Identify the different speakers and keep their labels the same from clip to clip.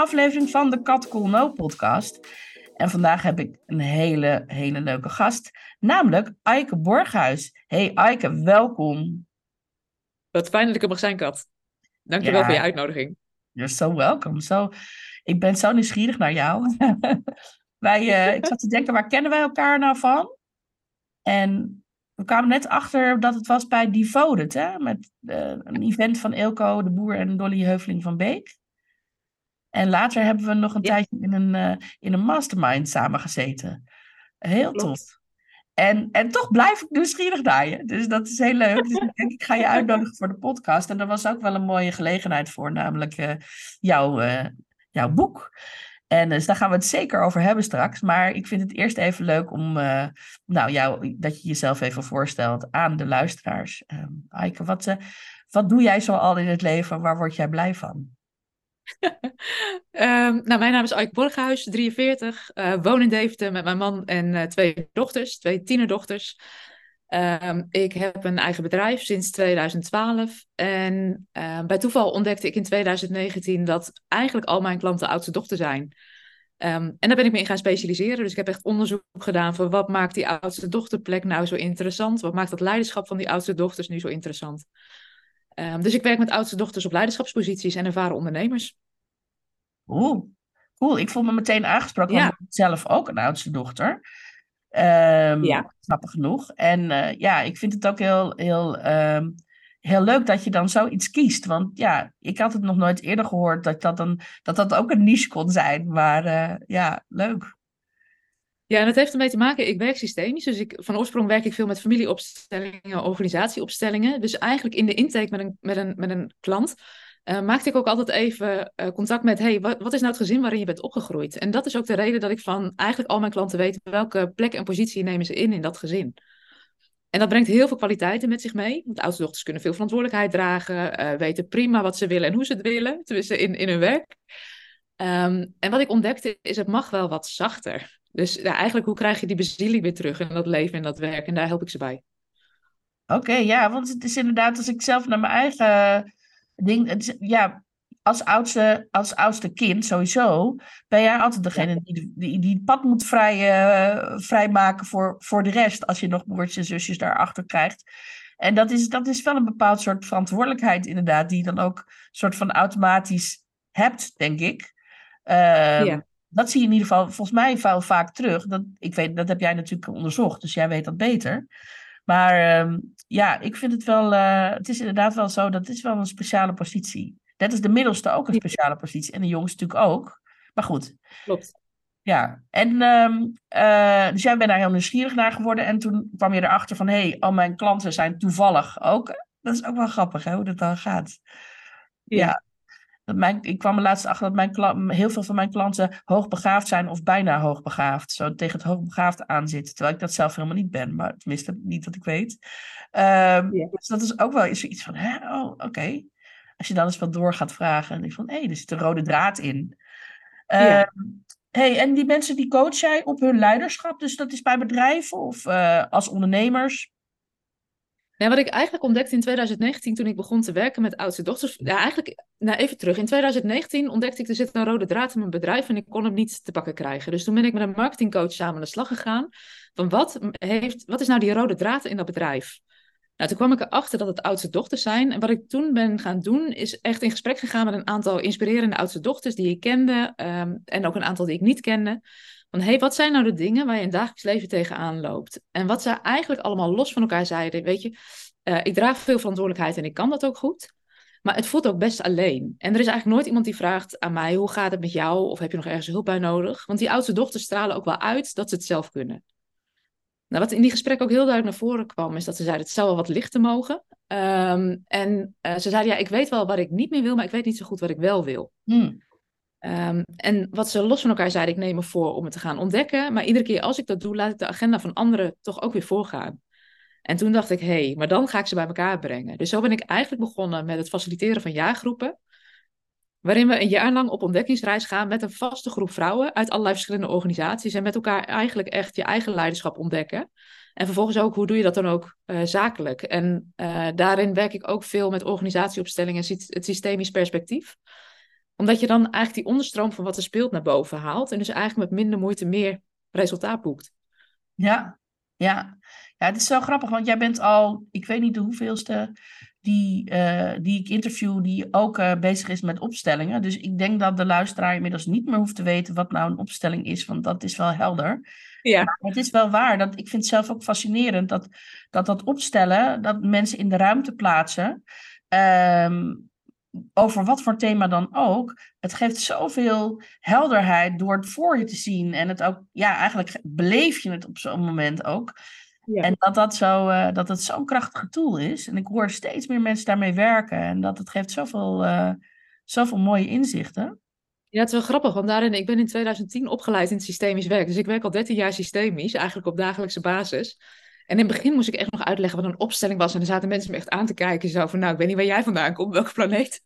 Speaker 1: Aflevering van de Kat Cool No podcast. En vandaag heb ik een hele, hele leuke gast, namelijk Aike Borghuis. Hey Aike, welkom.
Speaker 2: Wat fijn dat ik er mag zijn, Kat. Dankjewel ja, voor je uitnodiging.
Speaker 1: You're so welcome. So, ik ben zo nieuwsgierig naar jou. wij, uh, ik zat te denken, waar kennen wij elkaar nou van? En we kwamen net achter dat het was bij Devoted, hè? met uh, een event van Eelco de Boer en Dolly Heuveling van Beek. En later hebben we nog een ja. tijdje in een, uh, in een mastermind samengezeten. Heel Klopt. tof. En, en toch blijf ik nieuwsgierig naar je. Dus dat is heel leuk. Dus ik denk, ik ga je uitnodigen voor de podcast. En daar was ook wel een mooie gelegenheid voor, namelijk uh, jouw, uh, jouw boek. En dus daar gaan we het zeker over hebben straks. Maar ik vind het eerst even leuk om uh, nou, jou, dat je jezelf even voorstelt aan de luisteraars. Um, Aike, wat, wat doe jij zo al in het leven? Waar word jij blij van?
Speaker 2: Um, nou, mijn naam is Aike Borghuis, 43. Uh, woon in Deventer met mijn man en uh, twee dochters, twee tienerdochters. Um, ik heb een eigen bedrijf sinds 2012. En uh, bij toeval ontdekte ik in 2019 dat eigenlijk al mijn klanten oudste dochter zijn. En daar ben ik me in gaan specialiseren. Dus ik heb echt onderzoek gedaan van wat maakt die oudste dochterplek nou zo interessant? Wat maakt dat leiderschap van die oudste dochters nu zo interessant? Um, dus ik werk met oudste dochters op leiderschapsposities en ervaren ondernemers.
Speaker 1: Oeh, cool. Ik voel me meteen aangesproken, ja. want ik ben zelf ook een oudste dochter. Um, ja. Grappig genoeg. En uh, ja, ik vind het ook heel, heel, um, heel leuk dat je dan zoiets kiest. Want ja, ik had het nog nooit eerder gehoord dat dat, een, dat, dat ook een niche kon zijn. Maar uh, ja, leuk.
Speaker 2: Ja, en het heeft ermee te maken, ik werk systemisch. Dus ik, van oorsprong werk ik veel met familieopstellingen, organisatieopstellingen. Dus eigenlijk in de intake met een, met een, met een klant uh, maakte ik ook altijd even uh, contact met, hey, wat, wat, is nou het gezin waarin je bent opgegroeid? En dat is ook de reden dat ik van eigenlijk al mijn klanten weet welke plek en positie nemen ze in in dat gezin. En dat brengt heel veel kwaliteiten met zich mee. Want oudste dochters kunnen veel verantwoordelijkheid dragen, uh, weten prima wat ze willen en hoe ze het willen, tenminste in, in hun werk. Um, en wat ik ontdekte is, het mag wel wat zachter. Dus ja, eigenlijk, hoe krijg je die bezieling weer terug in dat leven en dat werk? En daar help ik ze bij.
Speaker 1: Oké, okay, ja, want het is inderdaad, als ik zelf naar mijn eigen ding, ja, als oudste, als oudste kind sowieso, ben jij altijd degene die, die, die het pad moet vrij, uh, vrijmaken voor, voor de rest, als je nog broertjes en zusjes daarachter krijgt. En dat is, dat is wel een bepaald soort verantwoordelijkheid, inderdaad, die je dan ook soort van automatisch hebt, denk ik. Uh, ja dat zie je in ieder geval volgens mij vaak terug. Dat, ik weet, dat heb jij natuurlijk onderzocht, dus jij weet dat beter. Maar um, ja, ik vind het wel, uh, het is inderdaad wel zo, dat is wel een speciale positie. Dat is de middelste ook een speciale positie en de jongste natuurlijk ook. Maar goed.
Speaker 2: Klopt.
Speaker 1: Ja, en um, uh, dus jij bent daar heel nieuwsgierig naar geworden en toen kwam je erachter van, hé, hey, al mijn klanten zijn toevallig ook. Dat is ook wel grappig, hè, hoe dat dan gaat. Ja. ja. Mijn, ik kwam er laatst achter dat mijn, heel veel van mijn klanten hoogbegaafd zijn of bijna hoogbegaafd. Zo tegen het hoogbegaafd aanzitten. Terwijl ik dat zelf helemaal niet ben. Maar tenminste, niet dat ik weet. Um, ja. Dus dat is ook wel iets van, hè, oh, oké. Okay. Als je dan eens wat door gaat vragen. En ik van, hé, hey, er zit een rode draad in. Uh, hey, en die mensen die coach jij op hun leiderschap. Dus dat is bij bedrijven of uh, als ondernemers.
Speaker 2: Ja, wat ik eigenlijk ontdekte in 2019 toen ik begon te werken met oudste dochters. Ja, eigenlijk, nou even terug. In 2019 ontdekte ik er zit een rode draad in mijn bedrijf en ik kon hem niet te pakken krijgen. Dus toen ben ik met een marketingcoach samen aan de slag gegaan. Van wat, heeft, wat is nou die rode draad in dat bedrijf? Nou, toen kwam ik erachter dat het oudste dochters zijn. En wat ik toen ben gaan doen, is echt in gesprek gegaan met een aantal inspirerende oudste dochters die ik kende. Um, en ook een aantal die ik niet kende. Van hey, wat zijn nou de dingen waar je in het dagelijks leven tegenaan loopt? En wat ze eigenlijk allemaal los van elkaar zeiden. Weet je, uh, ik draag veel verantwoordelijkheid en ik kan dat ook goed. Maar het voelt ook best alleen. En er is eigenlijk nooit iemand die vraagt aan mij: hoe gaat het met jou? Of heb je nog ergens hulp bij nodig? Want die oudste dochters stralen ook wel uit dat ze het zelf kunnen. Nou, wat in die gesprekken ook heel duidelijk naar voren kwam, is dat ze zeiden: het zou wel wat lichter mogen. Ehm, en uh, ze zeiden: ja, ik weet wel wat ik niet meer wil, maar ik weet niet zo goed wat ik wel wil.
Speaker 1: Hmm.
Speaker 2: Um, en wat ze los van elkaar zeiden: ik neem me voor om het te gaan ontdekken. Maar iedere keer als ik dat doe, laat ik de agenda van anderen toch ook weer voorgaan. En toen dacht ik, hé, hey, maar dan ga ik ze bij elkaar brengen. Dus zo ben ik eigenlijk begonnen met het faciliteren van jaargroepen. Waarin we een jaar lang op ontdekkingsreis gaan met een vaste groep vrouwen uit allerlei verschillende organisaties. En met elkaar eigenlijk echt je eigen leiderschap ontdekken. En vervolgens ook, hoe doe je dat dan ook uh, zakelijk? En uh, daarin werk ik ook veel met organisatieopstellingen en het systemisch perspectief. Omdat je dan eigenlijk die onderstroom van wat er speelt naar boven haalt. En dus eigenlijk met minder moeite meer resultaat boekt.
Speaker 1: Ja, ja. Ja, het is zo grappig, want jij bent al, ik weet niet de hoeveelste die, uh, die ik interview, die ook uh, bezig is met opstellingen. Dus ik denk dat de luisteraar inmiddels niet meer hoeft te weten wat nou een opstelling is, want dat is wel helder.
Speaker 2: Ja.
Speaker 1: Maar het is wel waar, dat, ik vind het zelf ook fascinerend dat dat, dat opstellen, dat mensen in de ruimte plaatsen, um, over wat voor thema dan ook, het geeft zoveel helderheid door het voor je te zien. En het ook, ja, eigenlijk beleef je het op zo'n moment ook. Ja. En dat dat, zo, uh, dat het zo'n krachtige tool is. En ik hoor steeds meer mensen daarmee werken. En dat het geeft zoveel, uh, zoveel mooie inzichten.
Speaker 2: Ja, het is wel grappig, want daarin, ik ben in 2010 opgeleid in het systemisch werk. Dus ik werk al 13 jaar systemisch, eigenlijk op dagelijkse basis. En in het begin moest ik echt nog uitleggen wat een opstelling was. En er zaten mensen me echt aan te kijken. Zo van, nou, ik weet niet waar jij vandaan komt, welke planeet.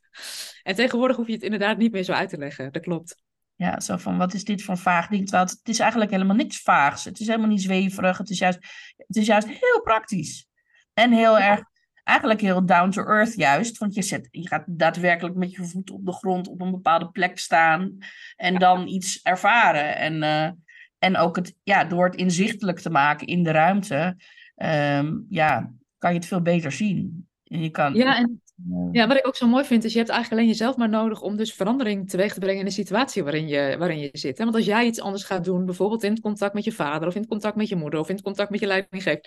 Speaker 2: En tegenwoordig hoef je het inderdaad niet meer zo uit te leggen. Dat klopt.
Speaker 1: Ja, zo van, wat is dit voor een vaag ding? Terwijl het, het is eigenlijk helemaal niks vaags. Het is helemaal niet zweverig. Het is juist, het is juist heel praktisch. En heel erg, eigenlijk heel down to earth juist. Want je, zet, je gaat daadwerkelijk met je voet op de grond op een bepaalde plek staan. En dan iets ervaren. En... Uh, en ook het, ja, door het inzichtelijk te maken in de ruimte, um, ja, kan je het veel beter zien. En je kan,
Speaker 2: ja, en ja, wat ik ook zo mooi vind, is je hebt eigenlijk alleen jezelf maar nodig om dus verandering teweeg te brengen in de situatie waarin je, waarin je zit. Want als jij iets anders gaat doen, bijvoorbeeld in het contact met je vader, of in het contact met je moeder, of in het contact met je leidinggever,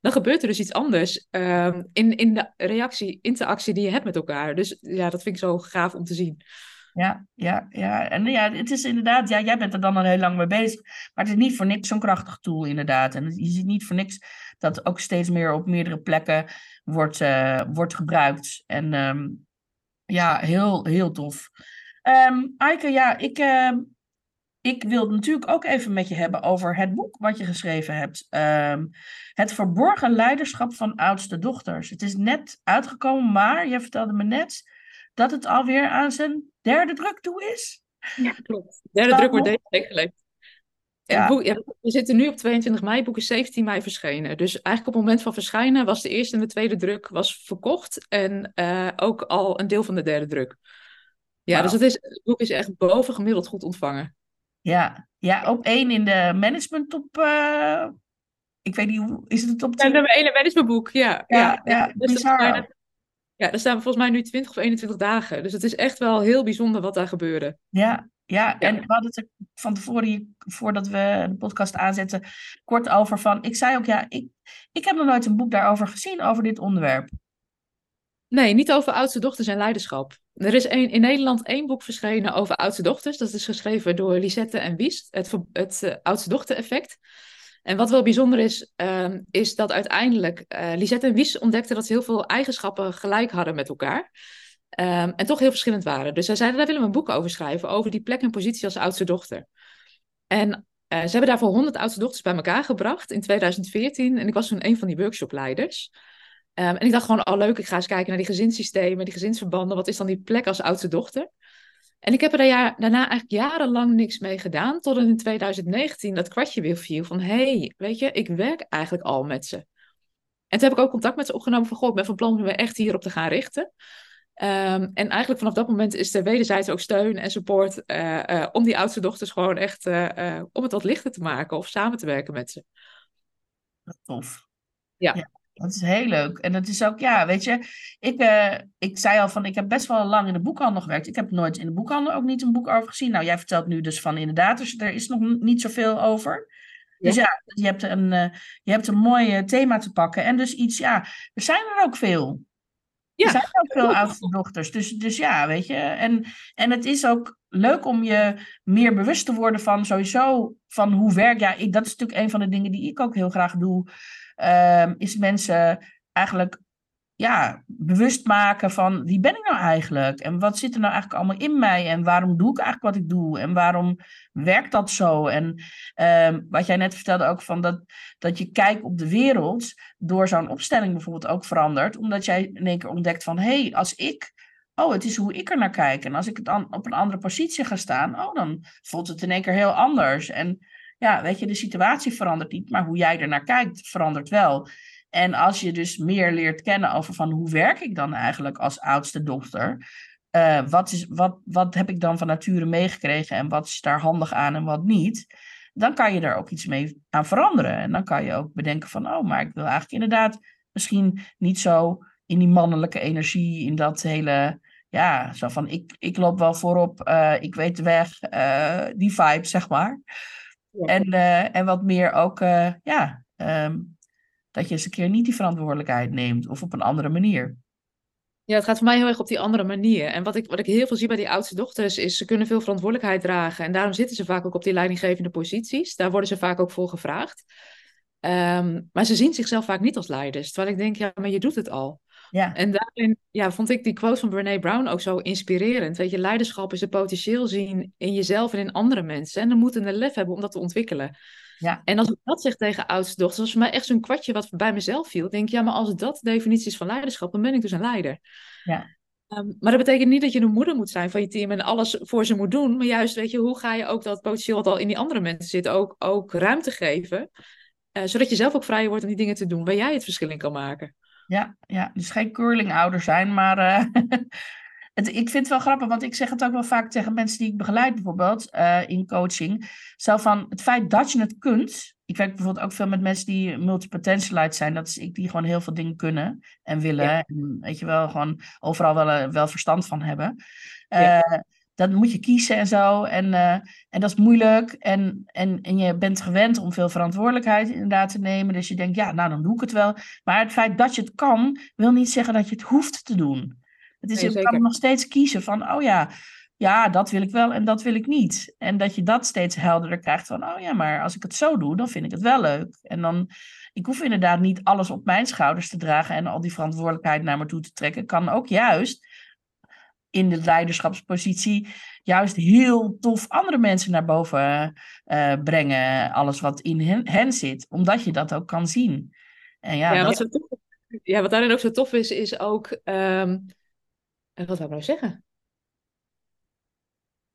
Speaker 2: dan gebeurt er dus iets anders um, in, in de reactie, interactie die je hebt met elkaar. Dus ja, dat vind ik zo gaaf om te zien.
Speaker 1: Ja, ja, ja. En ja, het is inderdaad, ja, jij bent er dan al heel lang mee bezig. Maar het is niet voor niks zo'n krachtig tool, inderdaad. En je ziet niet voor niks dat ook steeds meer op meerdere plekken wordt, uh, wordt gebruikt. En um, ja, heel, heel tof. Um, Aike, ja, ik, uh, ik wil natuurlijk ook even met je hebben over het boek wat je geschreven hebt. Het verborgen leiderschap van oudste dochters. Het is net uitgekomen, maar je vertelde me net dat het alweer aan zijn derde druk toe is.
Speaker 2: Ja, klopt. Derde druk wordt deze week geleverd. Ja. Boek, ja, we zitten nu op 22 mei, boek is 17 mei verschenen. Dus eigenlijk op het moment van verschijnen was de eerste en de tweede druk was verkocht. En uh, ook al een deel van de derde druk. Ja, wow. dus het, is, het boek is echt bovengemiddeld goed ontvangen.
Speaker 1: Ja, ja op één in de management top. Uh, ik weet niet hoe is het op.
Speaker 2: Ja, nummer één in managementboek, ja.
Speaker 1: Ja, ja, ja
Speaker 2: dus
Speaker 1: bizar.
Speaker 2: Bijna, ja, er staan volgens mij nu 20 of 21 dagen. Dus het is echt wel heel bijzonder wat daar gebeurde.
Speaker 1: Ja, ja, en we hadden het er van tevoren, voordat we de podcast aanzetten, kort over van. Ik zei ook, ja, ik, ik heb nog nooit een boek daarover gezien, over dit onderwerp.
Speaker 2: Nee, niet over oudste dochters en leiderschap. Er is een, in Nederland één boek verschenen over oudste dochters. Dat is geschreven door Lisette en Wiest, het, het uh, oudste dochter effect. En wat wel bijzonder is, um, is dat uiteindelijk uh, Lisette en Wies ontdekten dat ze heel veel eigenschappen gelijk hadden met elkaar. Um, en toch heel verschillend waren. Dus zij zeiden, daar willen we een boek over schrijven, over die plek en positie als oudste dochter. En uh, ze hebben daarvoor 100 oudste dochters bij elkaar gebracht in 2014. En ik was toen een van die workshopleiders. Um, en ik dacht gewoon, oh leuk, ik ga eens kijken naar die gezinssystemen, die gezinsverbanden. Wat is dan die plek als oudste dochter? En ik heb er daarna eigenlijk jarenlang niks mee gedaan, tot in 2019 dat kwartje weer viel van, hé, hey, weet je, ik werk eigenlijk al met ze. En toen heb ik ook contact met ze opgenomen van, goh, ik ben van plan om me echt hierop te gaan richten. Um, en eigenlijk vanaf dat moment is er wederzijds ook steun en support uh, uh, om die oudste dochters gewoon echt, uh, om het wat lichter te maken of samen te werken met ze.
Speaker 1: Tof.
Speaker 2: Ja. ja.
Speaker 1: Dat is heel leuk. En dat is ook, ja, weet je, ik, uh, ik zei al van, ik heb best wel lang in de boekhandel gewerkt. Ik heb nooit in de boekhandel ook niet een boek over gezien. Nou, jij vertelt nu dus van inderdaad, dus er is nog niet zoveel over. Ja. Dus ja, je hebt, een, uh, je hebt een mooi thema te pakken. En dus iets, ja, er zijn er ook veel. Ja. Er zijn ook veel oudste dochters. Dus, dus ja, weet je. En, en het is ook leuk om je meer bewust te worden van sowieso van hoe werk. Ja, ik, dat is natuurlijk een van de dingen die ik ook heel graag doe. Um, is mensen eigenlijk ja, bewust maken van wie ben ik nou eigenlijk? En wat zit er nou eigenlijk allemaal in mij? En waarom doe ik eigenlijk wat ik doe? En waarom werkt dat zo? En um, wat jij net vertelde ook van dat, dat je kijk op de wereld door zo'n opstelling bijvoorbeeld ook verandert. Omdat jij in één keer ontdekt van hé, hey, als ik oh, het is hoe ik er naar kijk. En als ik het dan op een andere positie ga staan, oh, dan voelt het in één keer heel anders. En ja, weet je, de situatie verandert niet, maar hoe jij er naar kijkt verandert wel. En als je dus meer leert kennen over van hoe werk ik dan eigenlijk als oudste dochter, uh, wat, is, wat, wat heb ik dan van nature meegekregen en wat is daar handig aan en wat niet, dan kan je daar ook iets mee aan veranderen. En dan kan je ook bedenken van, oh, maar ik wil eigenlijk inderdaad misschien niet zo in die mannelijke energie, in dat hele, ja, zo van ik, ik loop wel voorop, uh, ik weet de weg, uh, die vibe, zeg maar. Ja. En, en wat meer ook, ja, um, dat je eens een keer niet die verantwoordelijkheid neemt of op een andere manier.
Speaker 2: Ja, het gaat voor mij heel erg op die andere manier. En wat ik, wat ik heel veel zie bij die oudste dochters is, ze kunnen veel verantwoordelijkheid dragen. En daarom zitten ze vaak ook op die leidinggevende posities. Daar worden ze vaak ook voor gevraagd. Um, maar ze zien zichzelf vaak niet als leiders. Terwijl ik denk, ja, maar je doet het al. Ja. En daarin ja, vond ik die quote van Brene Brown ook zo inspirerend. Weet je, leiderschap is het potentieel zien in jezelf en in andere mensen. En dan moeten een lef hebben om dat te ontwikkelen. Ja. En als ik dat zeg tegen oudste dochters, was voor mij echt zo'n kwartje wat bij mezelf viel. Ik denk, ja, maar als dat de definitie is van leiderschap, dan ben ik dus een leider. Ja. Um, maar dat betekent niet dat je een moeder moet zijn van je team en alles voor ze moet doen. Maar juist, weet je, hoe ga je ook dat potentieel wat al in die andere mensen zit, ook, ook ruimte geven. Uh, zodat je zelf ook vrijer wordt om die dingen te doen waar jij het verschil in kan maken.
Speaker 1: Ja, ja. dus geen curling-ouder zijn, maar uh, het, ik vind het wel grappig, want ik zeg het ook wel vaak tegen mensen die ik begeleid, bijvoorbeeld uh, in coaching. Zo van het feit dat je het kunt. Ik werk bijvoorbeeld ook veel met mensen die multipotentialite zijn. Dat is ik die gewoon heel veel dingen kunnen en willen. En weet je wel, gewoon overal wel, eh, wel verstand van hebben. Uh, ja. Dat moet je kiezen en zo. En, uh, en dat is moeilijk. En, en, en je bent gewend om veel verantwoordelijkheid inderdaad te nemen. Dus je denkt, ja, nou dan doe ik het wel. Maar het feit dat je het kan, wil niet zeggen dat je het hoeft te doen. Het is, nee, je kan nog steeds kiezen van, oh ja, ja, dat wil ik wel en dat wil ik niet. En dat je dat steeds helderder krijgt van, oh ja, maar als ik het zo doe, dan vind ik het wel leuk. En dan, ik hoef inderdaad niet alles op mijn schouders te dragen en al die verantwoordelijkheid naar me toe te trekken. Ik kan ook juist in de leiderschapspositie juist heel tof andere mensen naar boven uh, brengen. Alles wat in hen, hen, zit, omdat je dat ook kan zien.
Speaker 2: En ja, ja, dat... wat, tof, ja wat daarin ook zo tof is, is ook... Um wat zou ik nou zeggen?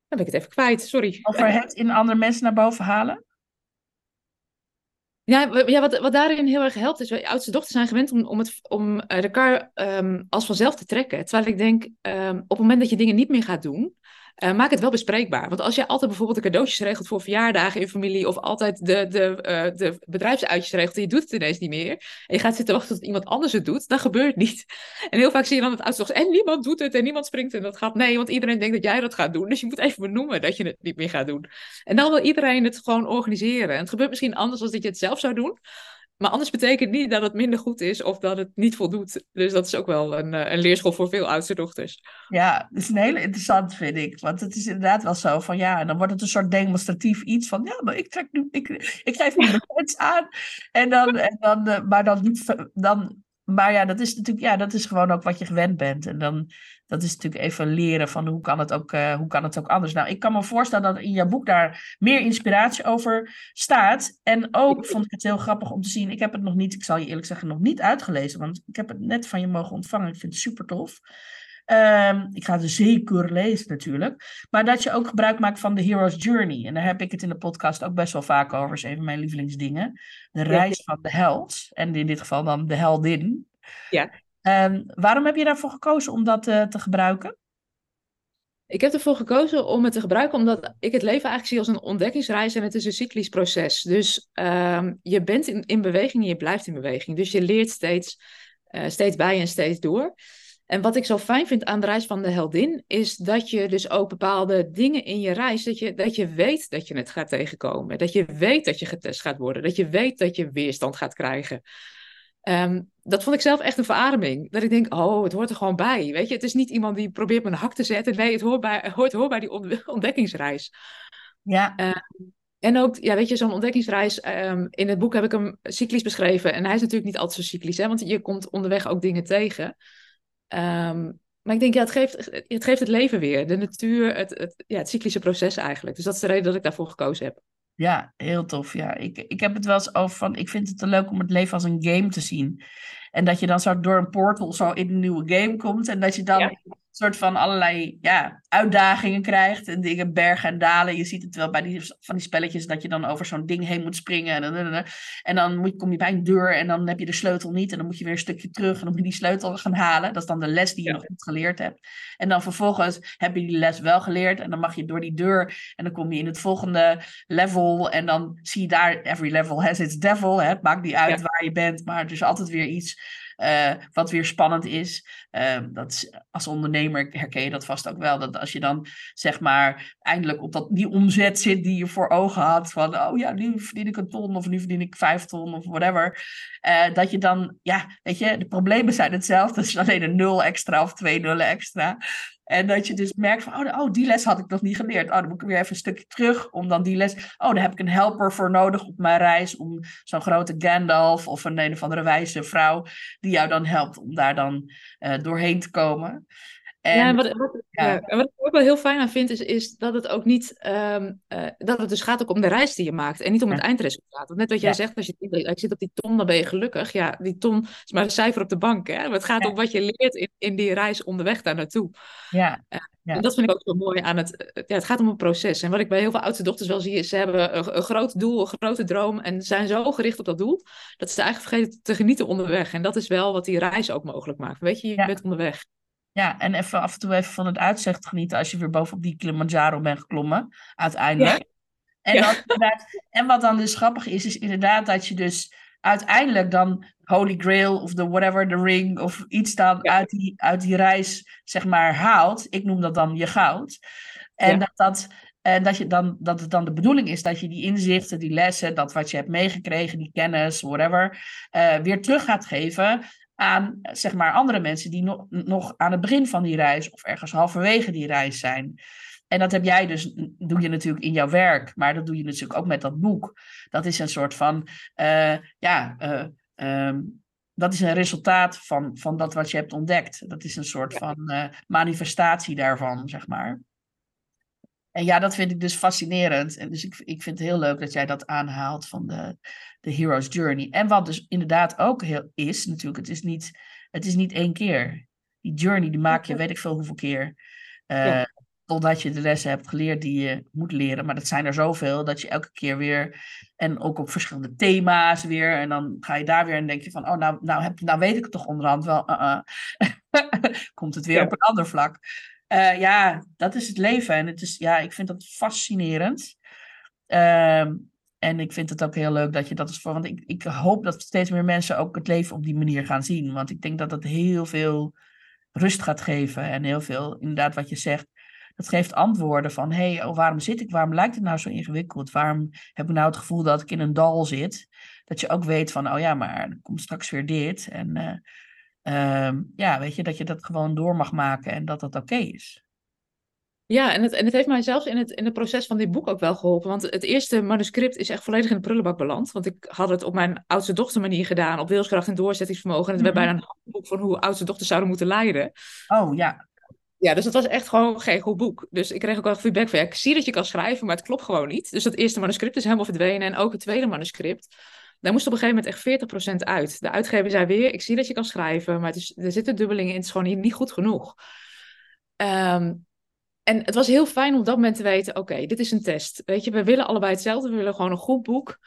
Speaker 2: Dan ben ik het even kwijt, sorry.
Speaker 1: Over het in andere mensen naar boven halen?
Speaker 2: Ja, ja wat, wat daarin heel erg helpt is, wij oudste dochters zijn gewend om, om, het, om eh, de kar um, als vanzelf te trekken. Terwijl ik denk, um, op het moment dat je dingen niet meer gaat doen, uh, maak het wel bespreekbaar. Want als je altijd bijvoorbeeld de cadeautjes regelt voor verjaardagen in familie, of altijd de, de, uh, de bedrijfsuitjes regelt en je doet het ineens niet meer, en je gaat zitten wachten tot iemand anders het doet, dat gebeurt niet. En heel vaak zie je dan het oudste en niemand doet het en niemand springt en dat gaat. Nee, want iedereen denkt dat jij dat gaat doen. Dus je moet even benoemen dat je het niet meer gaat doen. En dan wil iedereen het gewoon organiseren. En het gebeurt misschien anders dan dat je het zelf zou doen. Maar anders betekent niet dat het minder goed is of dat het niet voldoet. Dus dat is ook wel een, eh, een leerschool voor veel oudste dochters.
Speaker 1: Ja, dat is een hele interessant, vind ik. Want het is inderdaad wel zo van ja, dan wordt het een soort demonstratief iets van ja, maar ik trek nu, ik, ik geef nu de pets aan. En dan, en dan, uh, maar dan dan, maar ja, dat is natuurlijk, ja, dat is gewoon ook wat je gewend bent. En dan, dat is natuurlijk even leren van hoe kan het ook, uh, hoe kan het ook anders. Nou, ik kan me voorstellen dat in jouw boek daar meer inspiratie over staat. En ook vond ik het heel grappig om te zien. Ik heb het nog niet, ik zal je eerlijk zeggen, nog niet uitgelezen. Want ik heb het net van je mogen ontvangen. Ik vind het super tof. Um, ik ga het zeker lezen natuurlijk. Maar dat je ook gebruik maakt van de Hero's Journey. En daar heb ik het in de podcast ook best wel vaak over. Dat is een van mijn lievelingsdingen. De reis van de held. En in dit geval dan de heldin. Ja. Um, waarom heb je daarvoor gekozen om dat uh, te gebruiken?
Speaker 2: Ik heb ervoor gekozen om het te gebruiken omdat ik het leven eigenlijk zie als een ontdekkingsreis en het is een cyclisch proces. Dus um, je bent in, in beweging en je blijft in beweging. Dus je leert steeds, uh, steeds bij en steeds door. En wat ik zo fijn vind aan de reis van de heldin, is dat je dus ook bepaalde dingen in je reis, dat je, dat je weet dat je het gaat tegenkomen. Dat je weet dat je getest gaat worden. Dat je weet dat je weerstand gaat krijgen. Ehm, dat vond ik zelf echt een verademing. Dat ik denk, oh, het hoort er gewoon bij. Weet je, het is niet iemand die probeert mijn hak te zetten. Nee, het hoort bij, hoort, hoort bij die ontdekkingsreis.
Speaker 1: Ja.
Speaker 2: Ehm, en ook, ja, weet je, zo'n ontdekkingsreis. Um, in het boek heb ik hem cyclisch beschreven. En hij is natuurlijk niet altijd zo cyclisch, hè, want je komt onderweg ook dingen tegen. maar ik denk, ja, het geeft, het geeft het leven weer. De natuur, het, het, ja, het cyclische proces eigenlijk. Dus dat is de reden dat ik daarvoor gekozen heb.
Speaker 1: Ja, heel tof. Ja, ik, ik heb het wel eens over van, ik vind het te leuk om het leven als een game te zien. En dat je dan zo door een portal zo in een nieuwe game komt. En dat je dan soort van allerlei ja, uitdagingen krijgt. En dingen, bergen en dalen. Je ziet het wel bij die, van die spelletjes dat je dan over zo'n ding heen moet springen. En, en dan moet, kom je bij een deur en dan heb je de sleutel niet. En dan moet je weer een stukje terug en dan moet je die sleutel gaan halen. Dat is dan de les die je nog niet geleerd hebt. En dan vervolgens heb je die les wel geleerd. En dan mag je door die deur en dan kom je in het volgende level. En dan zie je daar, every level has its devil. Hè? Het maakt niet uit waar je bent, maar is altijd weer iets uh, wat weer spannend is. Uh, dat als ondernemer herken je dat vast ook wel. Dat als je dan zeg maar eindelijk op dat, die omzet zit die je voor ogen had. Van oh ja, nu verdien ik een ton of nu verdien ik vijf ton of whatever. Uh, dat je dan, ja, weet je, de problemen zijn hetzelfde. Het is alleen een nul extra of twee nullen extra. En dat je dus merkt van, oh, oh, die les had ik nog niet geleerd. Oh, dan moet ik weer even een stukje terug om dan die les... Oh, daar heb ik een helper voor nodig op mijn reis. Om zo'n grote Gandalf of een een of andere wijze vrouw... die jou dan helpt om daar dan uh, doorheen te komen.
Speaker 2: En, ja, wat, wat, ja. wat ik ook wel heel fijn aan vind, is, is dat het ook niet, um, uh, dat het dus gaat ook om de reis die je maakt en niet om het eindresultaat. Want net wat jij zegt, als je zit op die ton, dan ben je gelukkig. Ja, die ton is maar een cijfer op de bank. Hè? Maar het gaat om wat je leert in, in die reis onderweg daar naartoe.
Speaker 1: Ja. Uh,
Speaker 2: en dat vind ik ook zo mooi aan het, ja, het gaat om een proces. En wat ik bij heel veel oudste dochters wel zie, is ze hebben een, een groot doel, een grote droom en zijn zo gericht op dat doel, dat ze eigenlijk vergeten te genieten onderweg. En dat is wel wat die reis ook mogelijk maakt. Weet je, je bent onderweg.
Speaker 1: Ja, en even af en toe even van het uitzicht genieten als je weer bovenop die Kilimanjaro bent geklommen, uiteindelijk. En, en wat dan dus grappig is, is inderdaad dat je dus uiteindelijk dan Holy Grail of de whatever, de ring of iets dan uit, die, uit die reis, zeg maar, haalt. Ik noem dat dan je goud. En dat dat... En dat, je dan, dat het dan de bedoeling is dat je die inzichten, die lessen, dat wat je hebt meegekregen, die kennis, whatever, uh, weer terug gaat geven aan zeg maar, andere mensen die nog, nog aan het begin van die reis of ergens halverwege die reis zijn. En dat heb jij dus, doe je natuurlijk in jouw werk, maar dat doe je natuurlijk ook met dat boek. Dat is een soort van, uh, ja, uh, um, dat is een resultaat van, van dat wat je hebt ontdekt. Dat is een soort van uh, manifestatie daarvan, zeg maar. En ja, dat vind ik dus fascinerend. En dus ik, ik vind het heel leuk dat jij dat aanhaalt van de, de hero's journey. En wat dus inderdaad ook heel is, natuurlijk, het is niet, het is niet één keer. Die journey, die maak je weet ik veel hoeveel keer. Uh, Totdat je de lessen hebt geleerd die je moet leren. Maar dat zijn er zoveel dat je elke keer weer. En ook op verschillende thema's weer. En dan ga je daar weer en denk je van: oh, nou, nou, heb, nou weet ik het toch onderhand wel. Uh -uh. Komt het weer op een ander vlak. Uh, ja, dat is het leven. En het is, ja, ik vind dat fascinerend. Uh, en ik vind het ook heel leuk dat je dat is voor. Want ik, ik hoop dat steeds meer mensen ook het leven op die manier gaan zien. Want ik denk dat dat heel veel rust gaat geven. En heel veel, inderdaad, wat je zegt. Dat geeft antwoorden van: hé, hey, oh, waarom zit ik? Waarom lijkt het nou zo ingewikkeld? Waarom heb ik nou het gevoel dat ik in een dal zit? Dat je ook weet van: oh ja, maar er komt straks weer dit. En uh, uh, ja, weet je, dat je dat gewoon door mag maken en dat dat oké okay is.
Speaker 2: Ja, en het, en het heeft mij zelfs in het, in het proces van dit boek ook wel geholpen. Want het eerste manuscript is echt volledig in de prullenbak beland. Want ik had het op mijn oudste dochter manier gedaan, op wilskracht en doorzettingsvermogen. En het werd mhm. bijna een boek van hoe oudste dochters zouden moeten leiden.
Speaker 1: Oh ja.
Speaker 2: Ja, dus het was echt gewoon geen goed boek. Dus ik kreeg ook wel feedback van, ja, ik zie dat je kan schrijven, maar het klopt gewoon niet. Dus dat eerste manuscript is helemaal verdwenen. En ook het tweede manuscript, daar moest op een gegeven moment echt 40% uit. De uitgever zei weer, ik zie dat je kan schrijven, maar het is, er zitten dubbelingen in, het is gewoon niet goed genoeg. Um, en het was heel fijn om op dat moment te weten: oké, dit is een test. Weet je, we willen allebei hetzelfde. We willen gewoon een goed boek.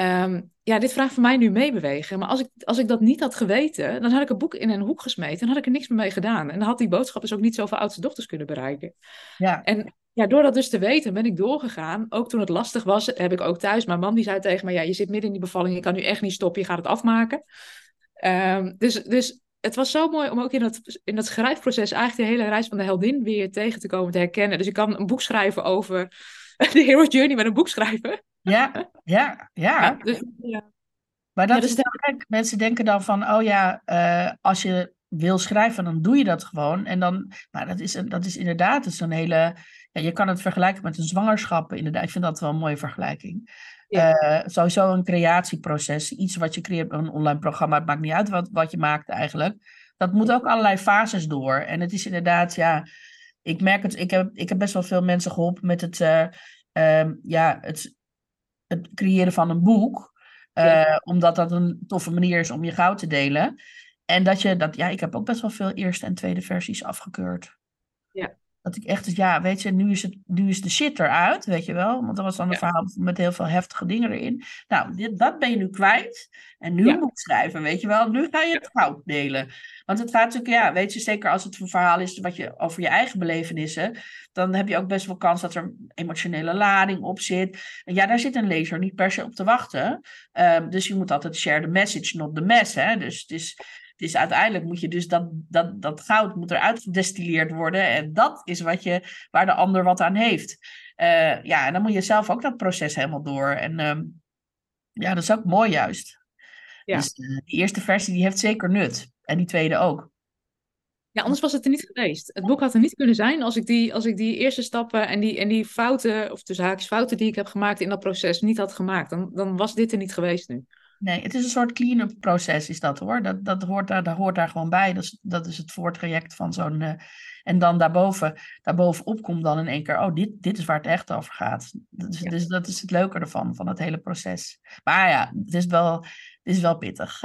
Speaker 2: Um, ja, dit vraagt voor mij nu meebewegen. Maar als ik, als ik dat niet had geweten, dan had ik het boek in een hoek gesmeten en had ik er niks meer mee gedaan. En dan had die boodschap dus ook niet zoveel oudste dochters kunnen bereiken.
Speaker 1: Ja.
Speaker 2: En ja, door dat dus te weten, ben ik doorgegaan. Ook toen het lastig was, heb ik ook thuis. Mijn man die zei tegen me: ja, je zit midden in die bevalling, je kan nu echt niet stoppen, je gaat het afmaken. Um, dus, dus het was zo mooi om ook in dat, in dat schrijfproces eigenlijk de hele reis van de heldin weer tegen te komen, te herkennen. Dus ik kan een boek schrijven over de Hero Journey met een boek schrijven.
Speaker 1: Ja, ja, ja.
Speaker 2: dus, ja.
Speaker 1: Maar dat
Speaker 2: Ja, dus
Speaker 1: is wel gek. Mensen denken dan van, oh ja, eh, als je wil schrijven, dan doe je dat gewoon. En dan, maar dat is, dat is inderdaad dus een hele, ja, je kan het vergelijken met een zwangerschap. Inderdaad, ik vind dat wel een mooie vergelijking. Eh, sowieso een creatieproces, iets wat je creëert, een online programma, het maakt niet uit wat, wat je maakt eigenlijk. Dat moet ook allerlei fases door. En het is inderdaad, ja, ik merk het, ik heb, ik heb best wel veel mensen geholpen met het, eh, ehm, ja, het, het creëren van een boek. Eh,
Speaker 2: Ja.
Speaker 1: Omdat dat een toffe manier is om je goud te delen. En dat je dat, ja, ik heb ook best wel veel eerste en tweede versies afgekeurd.
Speaker 2: Ja.
Speaker 1: Dat ik echt, ja, weet je, nu is, het, nu is de shit eruit, weet je wel. Want dat was dan een
Speaker 2: Ja.
Speaker 1: verhaal met heel veel heftige dingen erin. Nou, dit, dat ben je nu kwijt. En nu
Speaker 2: Ja.
Speaker 1: moet schrijven, weet je wel. Nu ga je het goud delen. Want het gaat natuurlijk, ja, weet je, zeker als het een verhaal is wat je over je eigen belevenissen. Dan heb je ook best wel kans dat er emotionele lading op zit. En ja, daar zit een lezer niet per se op te wachten. Ehm, dus je moet altijd share the message, not the mess. Hè? Dus het is, is uiteindelijk moet je dus dat, dat, dat goud moet eruit gedestilleerd worden. En dat is wat je, waar de ander wat aan heeft. Eh, ja, en dan moet je zelf ook dat proces helemaal door. En ehm, ja, dat is ook mooi juist.
Speaker 2: Ja.
Speaker 1: Dus eh, die eerste versie die heeft zeker nut. En die tweede ook.
Speaker 2: Ja, anders was het er niet geweest. Het boek had er niet kunnen zijn als ik die, als ik die eerste stappen en die, en die fouten, of tussen haakjes fouten die ik heb gemaakt in dat proces niet had gemaakt. Dan, dan was dit er niet geweest nu.
Speaker 1: Nee, het is een soort clean-up proces is dat hoor. Dat, dat, hoort, daar, dat hoort daar gewoon bij. Dat is, dat is het voortraject van zo'n... eh, en dan daarboven, daarbovenop komt dan in één keer... Oh, dit, dit is waar het echt over gaat. Dus,
Speaker 2: Ja.
Speaker 1: dus dat is het leuke ervan, van het hele proces. Maar ja, het is wel, het is wel pittig.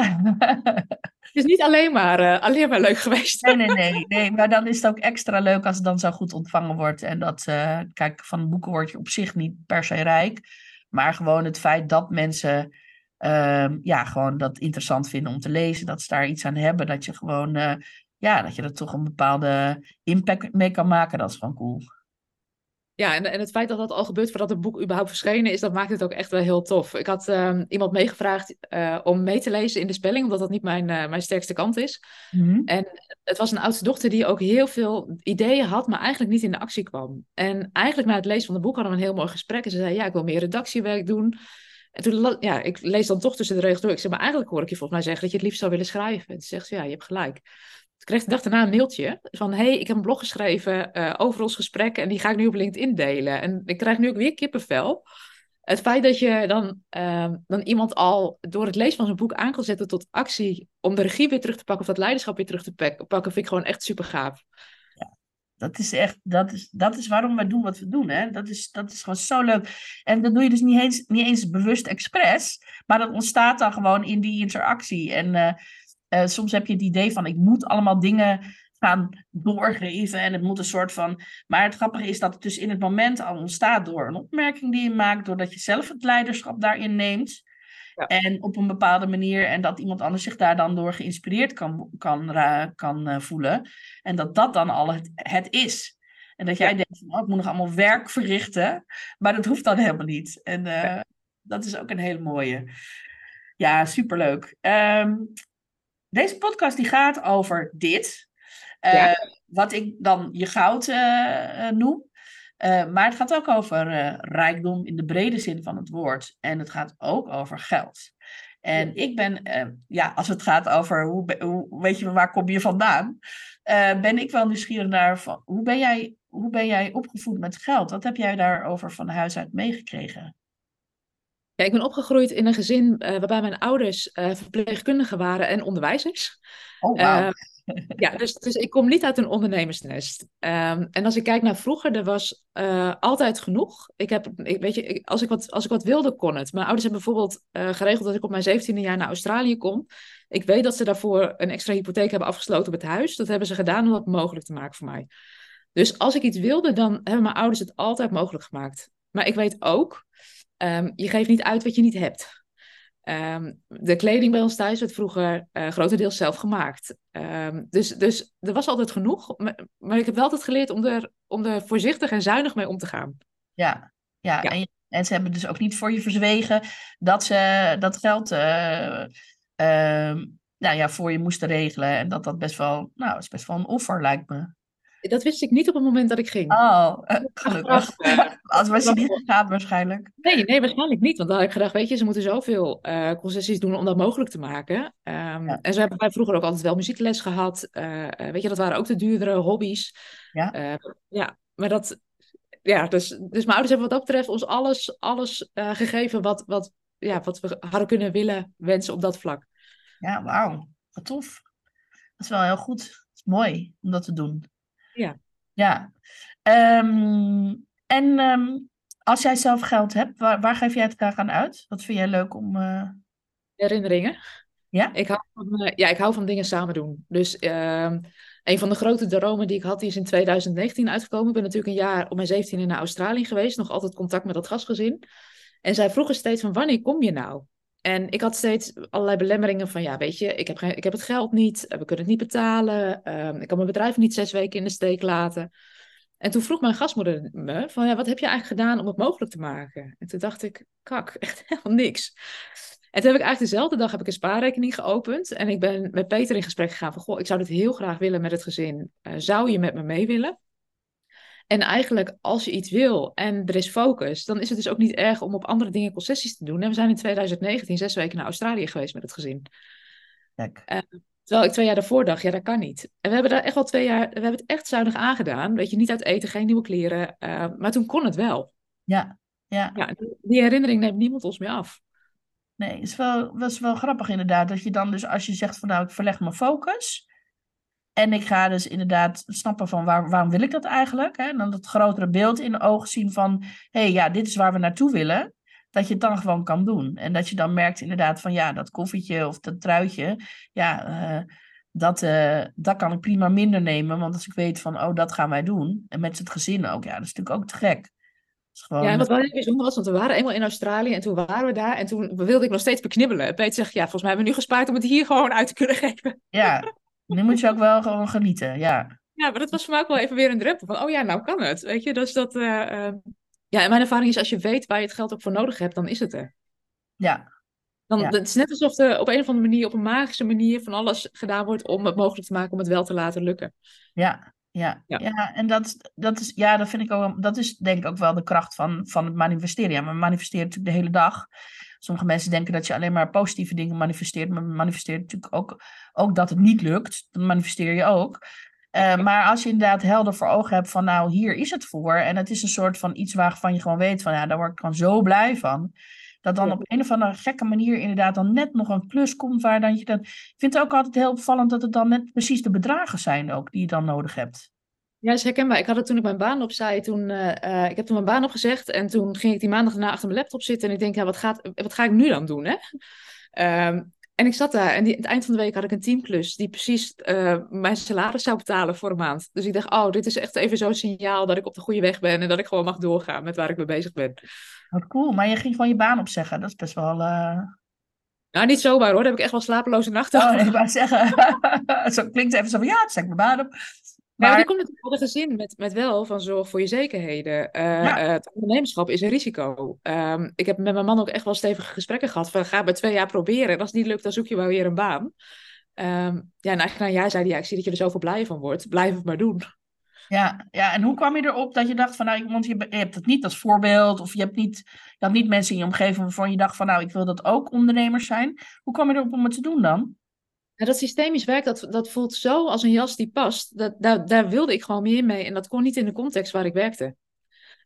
Speaker 2: Het is niet alleen maar, eh, alleen maar leuk geweest.
Speaker 1: Nee, nee, nee, nee. Maar dan is het ook extra leuk als het dan zo goed ontvangen wordt. En dat, eh, kijk, van boeken word je op zich niet per se rijk. Maar gewoon het feit dat mensen ehm, ja, gewoon dat interessant vinden om te lezen. Dat ze daar iets aan hebben. Dat je gewoon, eh, ja, dat je er toch een bepaalde impact mee kan maken. Dat is gewoon cool.
Speaker 2: Ja, en, en het feit dat dat al gebeurt voordat het boek überhaupt verschenen is, dat maakt het ook echt wel heel tof. Ik had ehm, iemand meegevraagd eh, om mee te lezen in de spelling, omdat dat niet mijn, eh, mijn sterkste kant is.
Speaker 1: Mhm.
Speaker 2: Het was een oudste dochter die ook heel veel ideeën had, maar eigenlijk niet in de actie kwam. En eigenlijk na het lezen van het boek hadden we een heel mooi gesprek. En ze zei, ja, ik wil meer redactiewerk doen. En toen, ja, ik lees dan toch tussen de regels door. Ik zeg, maar eigenlijk hoor ik je volgens mij zeggen dat je het liefst zou willen schrijven. En toen zegt ze, ja, je hebt gelijk. Ik kreeg de dag daarna een mailtje van, hey, ik heb een blog geschreven eh, over ons gesprek en die ga ik nu op LinkedIn delen. En ik krijg nu ook weer kippenvel. Het feit dat je dan, ehm, dan iemand al door het lezen van zo'n boek aan kan zetten tot actie om de regie weer terug te pakken of dat leiderschap weer terug te pak- pakken, vind ik gewoon echt super gaaf.
Speaker 1: Dat is echt, dat is, dat is waarom we doen wat we doen. Hè? Dat, is, dat is gewoon zo leuk. En dat doe je dus niet eens, niet eens bewust expres, maar dat ontstaat dan gewoon in die interactie. En eh, eh, soms heb je het idee van, ik moet allemaal dingen gaan doorgeven en het moet een soort van... Maar het grappige is dat het dus in het moment al ontstaat door een opmerking die je maakt, doordat je zelf het leiderschap daarin neemt.
Speaker 2: Ja.
Speaker 1: En op een bepaalde manier, en dat iemand anders zich daar dan door geïnspireerd kan, kan, kan eh, voelen. En dat dat dan al het, het is. En dat jij
Speaker 2: Ja.
Speaker 1: denkt, van, oh, ik moet nog allemaal werk verrichten. Maar dat hoeft dan helemaal niet. En eh,
Speaker 2: Ja.
Speaker 1: dat is ook een hele mooie. Ja, superleuk. Ehm, deze podcast die gaat over dit. Eh. Wat ik dan je goud noem. Eh, maar het gaat ook over eh, rijkdom in de brede zin van het woord. En het gaat ook over geld. En ik ben, eh, ja, als het gaat over hoe, hoe weet je waar kom je vandaan, ben ik wel nieuwsgierig naar van, hoe ben jij, hoe ben jij opgevoed met geld? Wat heb jij daarover van huis uit meegekregen?
Speaker 2: Ja, ik ben opgegroeid in een gezin waarbij mijn ouders verpleegkundigen waren en onderwijzers.
Speaker 1: Oh, wauw.
Speaker 2: Ja, dus, dus ik kom niet uit een ondernemersnest. Ehm, en als ik kijk naar vroeger, er was eh, altijd genoeg. Ik heb, weet je, als, ik wat, als ik wat wilde, kon het. Mijn ouders hebben bijvoorbeeld eh, geregeld dat ik op mijn 17e jaar naar Australië kom. Ik weet dat ze daarvoor een extra hypotheek hebben afgesloten op het huis. Dat hebben ze gedaan om dat mogelijk te maken voor mij. Dus als ik iets wilde, dan hebben mijn ouders het altijd mogelijk gemaakt. Maar ik weet ook, ehm, je geeft niet uit wat je niet hebt. Ehm, de kleding bij ons thuis werd vroeger eh, grotendeels zelf gemaakt. Ehm, dus, dus er was altijd genoeg. Maar, maar ik heb wel altijd geleerd om er, om er voorzichtig en zuinig mee om te gaan.
Speaker 1: Ja, ja.
Speaker 2: Ja.
Speaker 1: En, en ze hebben dus ook niet voor je verzwegen dat ze dat geld eh, ehm, nou ja, voor je moesten regelen. En dat dat best wel, nou, is best wel een offer lijkt me.
Speaker 2: Dat wist ik niet op het moment dat ik ging.
Speaker 1: Oh, eh, gelukkig. Als was je niet gegaan waarschijnlijk.
Speaker 2: Nee, nee, waarschijnlijk niet. Want dan had ik gedacht, weet je, ze moeten zoveel eh, concessies doen om dat mogelijk te maken. Ehm,
Speaker 1: Ja.
Speaker 2: En zo hebben wij vroeger ook altijd wel muziekles gehad. Eh, weet je, dat waren ook de duurdere hobby's.
Speaker 1: Ja.
Speaker 2: Ja, maar dat... Ja, dus, dus mijn ouders hebben wat dat betreft ons alles, alles gegeven wat, wat, ja, wat we hadden kunnen willen wensen op dat vlak.
Speaker 1: Ja, wauw. Wat tof. Dat is wel heel goed. Is mooi om dat te doen.
Speaker 2: Ja.
Speaker 1: Ja. Ehm, en ehm, als jij zelf geld hebt, waar, waar geef jij het graag aan uit? Wat vind jij leuk om... eh,
Speaker 2: Herinneringen.
Speaker 1: Ja?
Speaker 2: Ik hou van, eh, ja, ik hou van dingen samen doen. Dus ehm, een van de grote dromen die ik had, die is in 2019 uitgekomen. Ik ben natuurlijk een jaar op mijn 17 naar Australië geweest. Nog altijd contact met dat gastgezin. En zij vroegen steeds van, wanneer kom je nou? En ik had steeds allerlei belemmeringen van, ja, weet je, ik heb, ik heb het geld niet. eh, We kunnen het niet betalen. ehm, ik kan mijn bedrijf niet zes weken in de steek laten. En toen vroeg mijn gastmoeder me van, ja, wat heb je eigenlijk gedaan om het mogelijk te maken? En toen dacht ik, kak, echt helemaal niks. En toen heb ik eigenlijk dezelfde dag heb ik een spaarrekening geopend. En ik ben met Peter in gesprek gegaan van, goh, ik zou dit heel graag willen met het gezin. Eh, zou je met me mee willen? En eigenlijk, als je iets wil en er is focus, dan is het dus ook niet erg om op andere dingen concessies te doen. En we zijn in 2019 zes weken naar Australië geweest met het gezin.
Speaker 1: Kijk.
Speaker 2: Terwijl ik twee jaar daarvoor dacht, ja, dat kan niet. En we hebben daar echt wel twee jaar, we hebben het echt zuinig aangedaan. Weet je, niet uit eten, geen nieuwe kleren. eh, maar toen kon het wel.
Speaker 1: Ja. Ja.
Speaker 2: Ja, die- herinnering neemt niemand ons meer af.
Speaker 1: Nee, het is wel, is wel grappig inderdaad. Dat je dan dus, als je zegt van nou, ik verleg mijn focus. En ik ga dus inderdaad snappen van waar, waarom wil ik dat eigenlijk? Hè? En dan dat grotere beeld in de ogen zien van, hé hey, ja, dit is waar we naartoe willen. Dat je het dan gewoon kan doen. En dat je dan merkt inderdaad van ja, dat koffietje of dat truitje. Ja, eh, dat, eh, dat kan ik prima minder nemen. Want als ik weet van, oh, dat gaan wij doen. En met het gezin ook. Ja, dat is natuurlijk ook te gek. Gewoon,
Speaker 2: Ja, en wat wel heel bijzonder was, want we waren eenmaal in Australië en toen waren we daar en toen wilde ik nog steeds beknibbelen. En Peter zegt, ja, volgens mij hebben we nu gespaard om het hier gewoon uit te kunnen geven.
Speaker 1: ja, nu moet je ook wel gewoon genieten. Ja.
Speaker 2: Ja, maar dat was voor mij ook wel even weer een drempel van, oh ja, nou kan het. Weet je, dus dat... eh, eh, ja, en mijn ervaring is, als je weet waar je het geld ook voor nodig hebt, dan is het er.
Speaker 1: Ja,
Speaker 2: Dan,
Speaker 1: Ja.
Speaker 2: Het is net alsof er op een of andere manier, op een magische manier, van alles gedaan wordt om het mogelijk te maken om het wel te laten lukken.
Speaker 1: Ja, ja,
Speaker 2: Ja.
Speaker 1: ja. en dat, dat is, ja, dat vind ik ook, dat is denk ik ook wel de kracht van, van het manifesteren. Ja, we manifesteren natuurlijk de hele dag. Sommige mensen denken dat je alleen maar positieve dingen manifesteert, maar we manifesteren natuurlijk ook, ook dat het niet lukt. Dan manifesteer je ook. Eh, maar als je inderdaad helder voor ogen hebt van, nou, hier is het voor. En het is een soort van iets waarvan je gewoon weet van, ja, daar word ik gewoon zo blij van. Dat dan op een of andere gekke manier inderdaad dan net nog een plus komt waar dan je dan... Ik vind het ook altijd heel opvallend dat het dan net precies de bedragen zijn ook die je dan nodig hebt.
Speaker 2: Ja, is herkenbaar. Ik had het toen ik mijn baan opzij. Toen, eh, eh, ik heb toen mijn baan opgezegd. En toen ging ik die maandag daarna achter mijn laptop zitten. En ik denk, ja, wat, gaat, wat ga ik nu dan doen, hè? Ehm, en ik zat daar. En die, aan het eind van de week had ik een teamklus. Die precies eh, mijn salaris zou betalen voor een maand. Dus ik dacht, oh, dit is echt even zo'n signaal dat ik op de goede weg ben. En dat ik gewoon mag doorgaan met waar ik mee bezig ben.
Speaker 1: Wat cool, maar je ging gewoon je baan opzeggen. Dat is best wel...
Speaker 2: Nou, niet zomaar hoor. Daar heb ik echt wel slapeloze nachten
Speaker 1: Oh, nee, ik wou zeggen. zo klinkt het even zo van, ja, het zeg ik mijn baan op.
Speaker 2: Maar
Speaker 1: Maar
Speaker 2: die komt natuurlijk uit een gezin met, met wel van zorg voor je zekerheden. Eh,
Speaker 1: Ja.
Speaker 2: eh, het ondernemerschap is een risico. Ehm, ik heb met mijn man ook echt wel stevige gesprekken gehad. Van ga bij twee jaar proberen. En als het niet lukt, dan zoek je wel weer een baan. Ehm, ja, en eigenlijk na een jaar zei hij, ja, ik zie dat je er zoveel blij van wordt. Blijf het maar doen.
Speaker 1: ja, ja, en hoe kwam je erop dat je dacht van, nou, want je, je hebt het niet als voorbeeld, of je hebt niet, je had niet mensen in je omgeving waarvan je dacht van, nou, ik wil dat ook ondernemers zijn. Hoe kwam je erop om het te doen dan?
Speaker 2: En dat systemisch werk, dat, dat voelt zo als een jas die past. Dat, daar, daar wilde ik gewoon meer mee. En dat kon niet in de context waar ik werkte.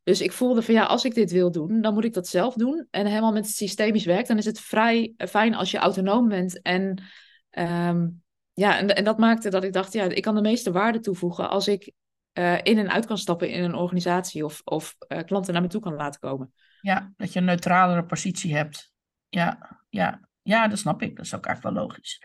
Speaker 2: Dus ik voelde van ja, als ik dit wil doen, dan moet ik dat zelf doen. En helemaal met het systemisch werk, dan is het vrij fijn als je autonoom bent. En ehm, ja, en, en dat maakte dat ik dacht, ja, ik kan de meeste waarde toevoegen als ik eh, in en uit kan stappen in een organisatie of, of eh, klanten naar me toe kan laten komen.
Speaker 1: Ja, dat je een neutralere positie hebt. Ja, ja, ja, dat snap ik. Dat is ook eigenlijk wel logisch.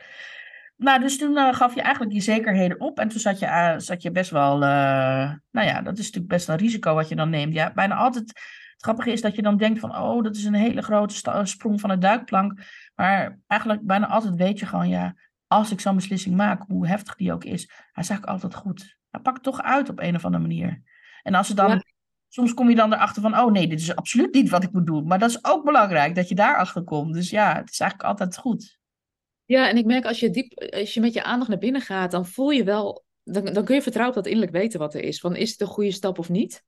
Speaker 1: Nou, dus toen eh, gaf je eigenlijk je zekerheden op. En toen zat je, eh, zat je best wel. eh, nou ja, dat is natuurlijk best een risico wat je dan neemt. Ja, bijna altijd. Het grappige is dat je dan denkt van, oh, dat is een hele grote sprong van de duikplank. Maar eigenlijk bijna altijd weet je gewoon, ja, als ik zo'n beslissing maak, hoe heftig die ook is, hij is eigenlijk altijd goed. Hij pakt toch uit op een of andere manier. En als het dan
Speaker 2: Ja.
Speaker 1: soms kom je dan erachter van, oh nee, dit is absoluut niet wat ik moet doen. Maar dat is ook belangrijk, dat je daarachter komt. Dus ja, het is eigenlijk altijd goed.
Speaker 2: Ja, en ik merk als je diep, als je met je aandacht naar binnen gaat, dan voel je wel dan, dan kun je vertrouwen op dat innerlijk weten wat er is. Van is het een goede stap of niet?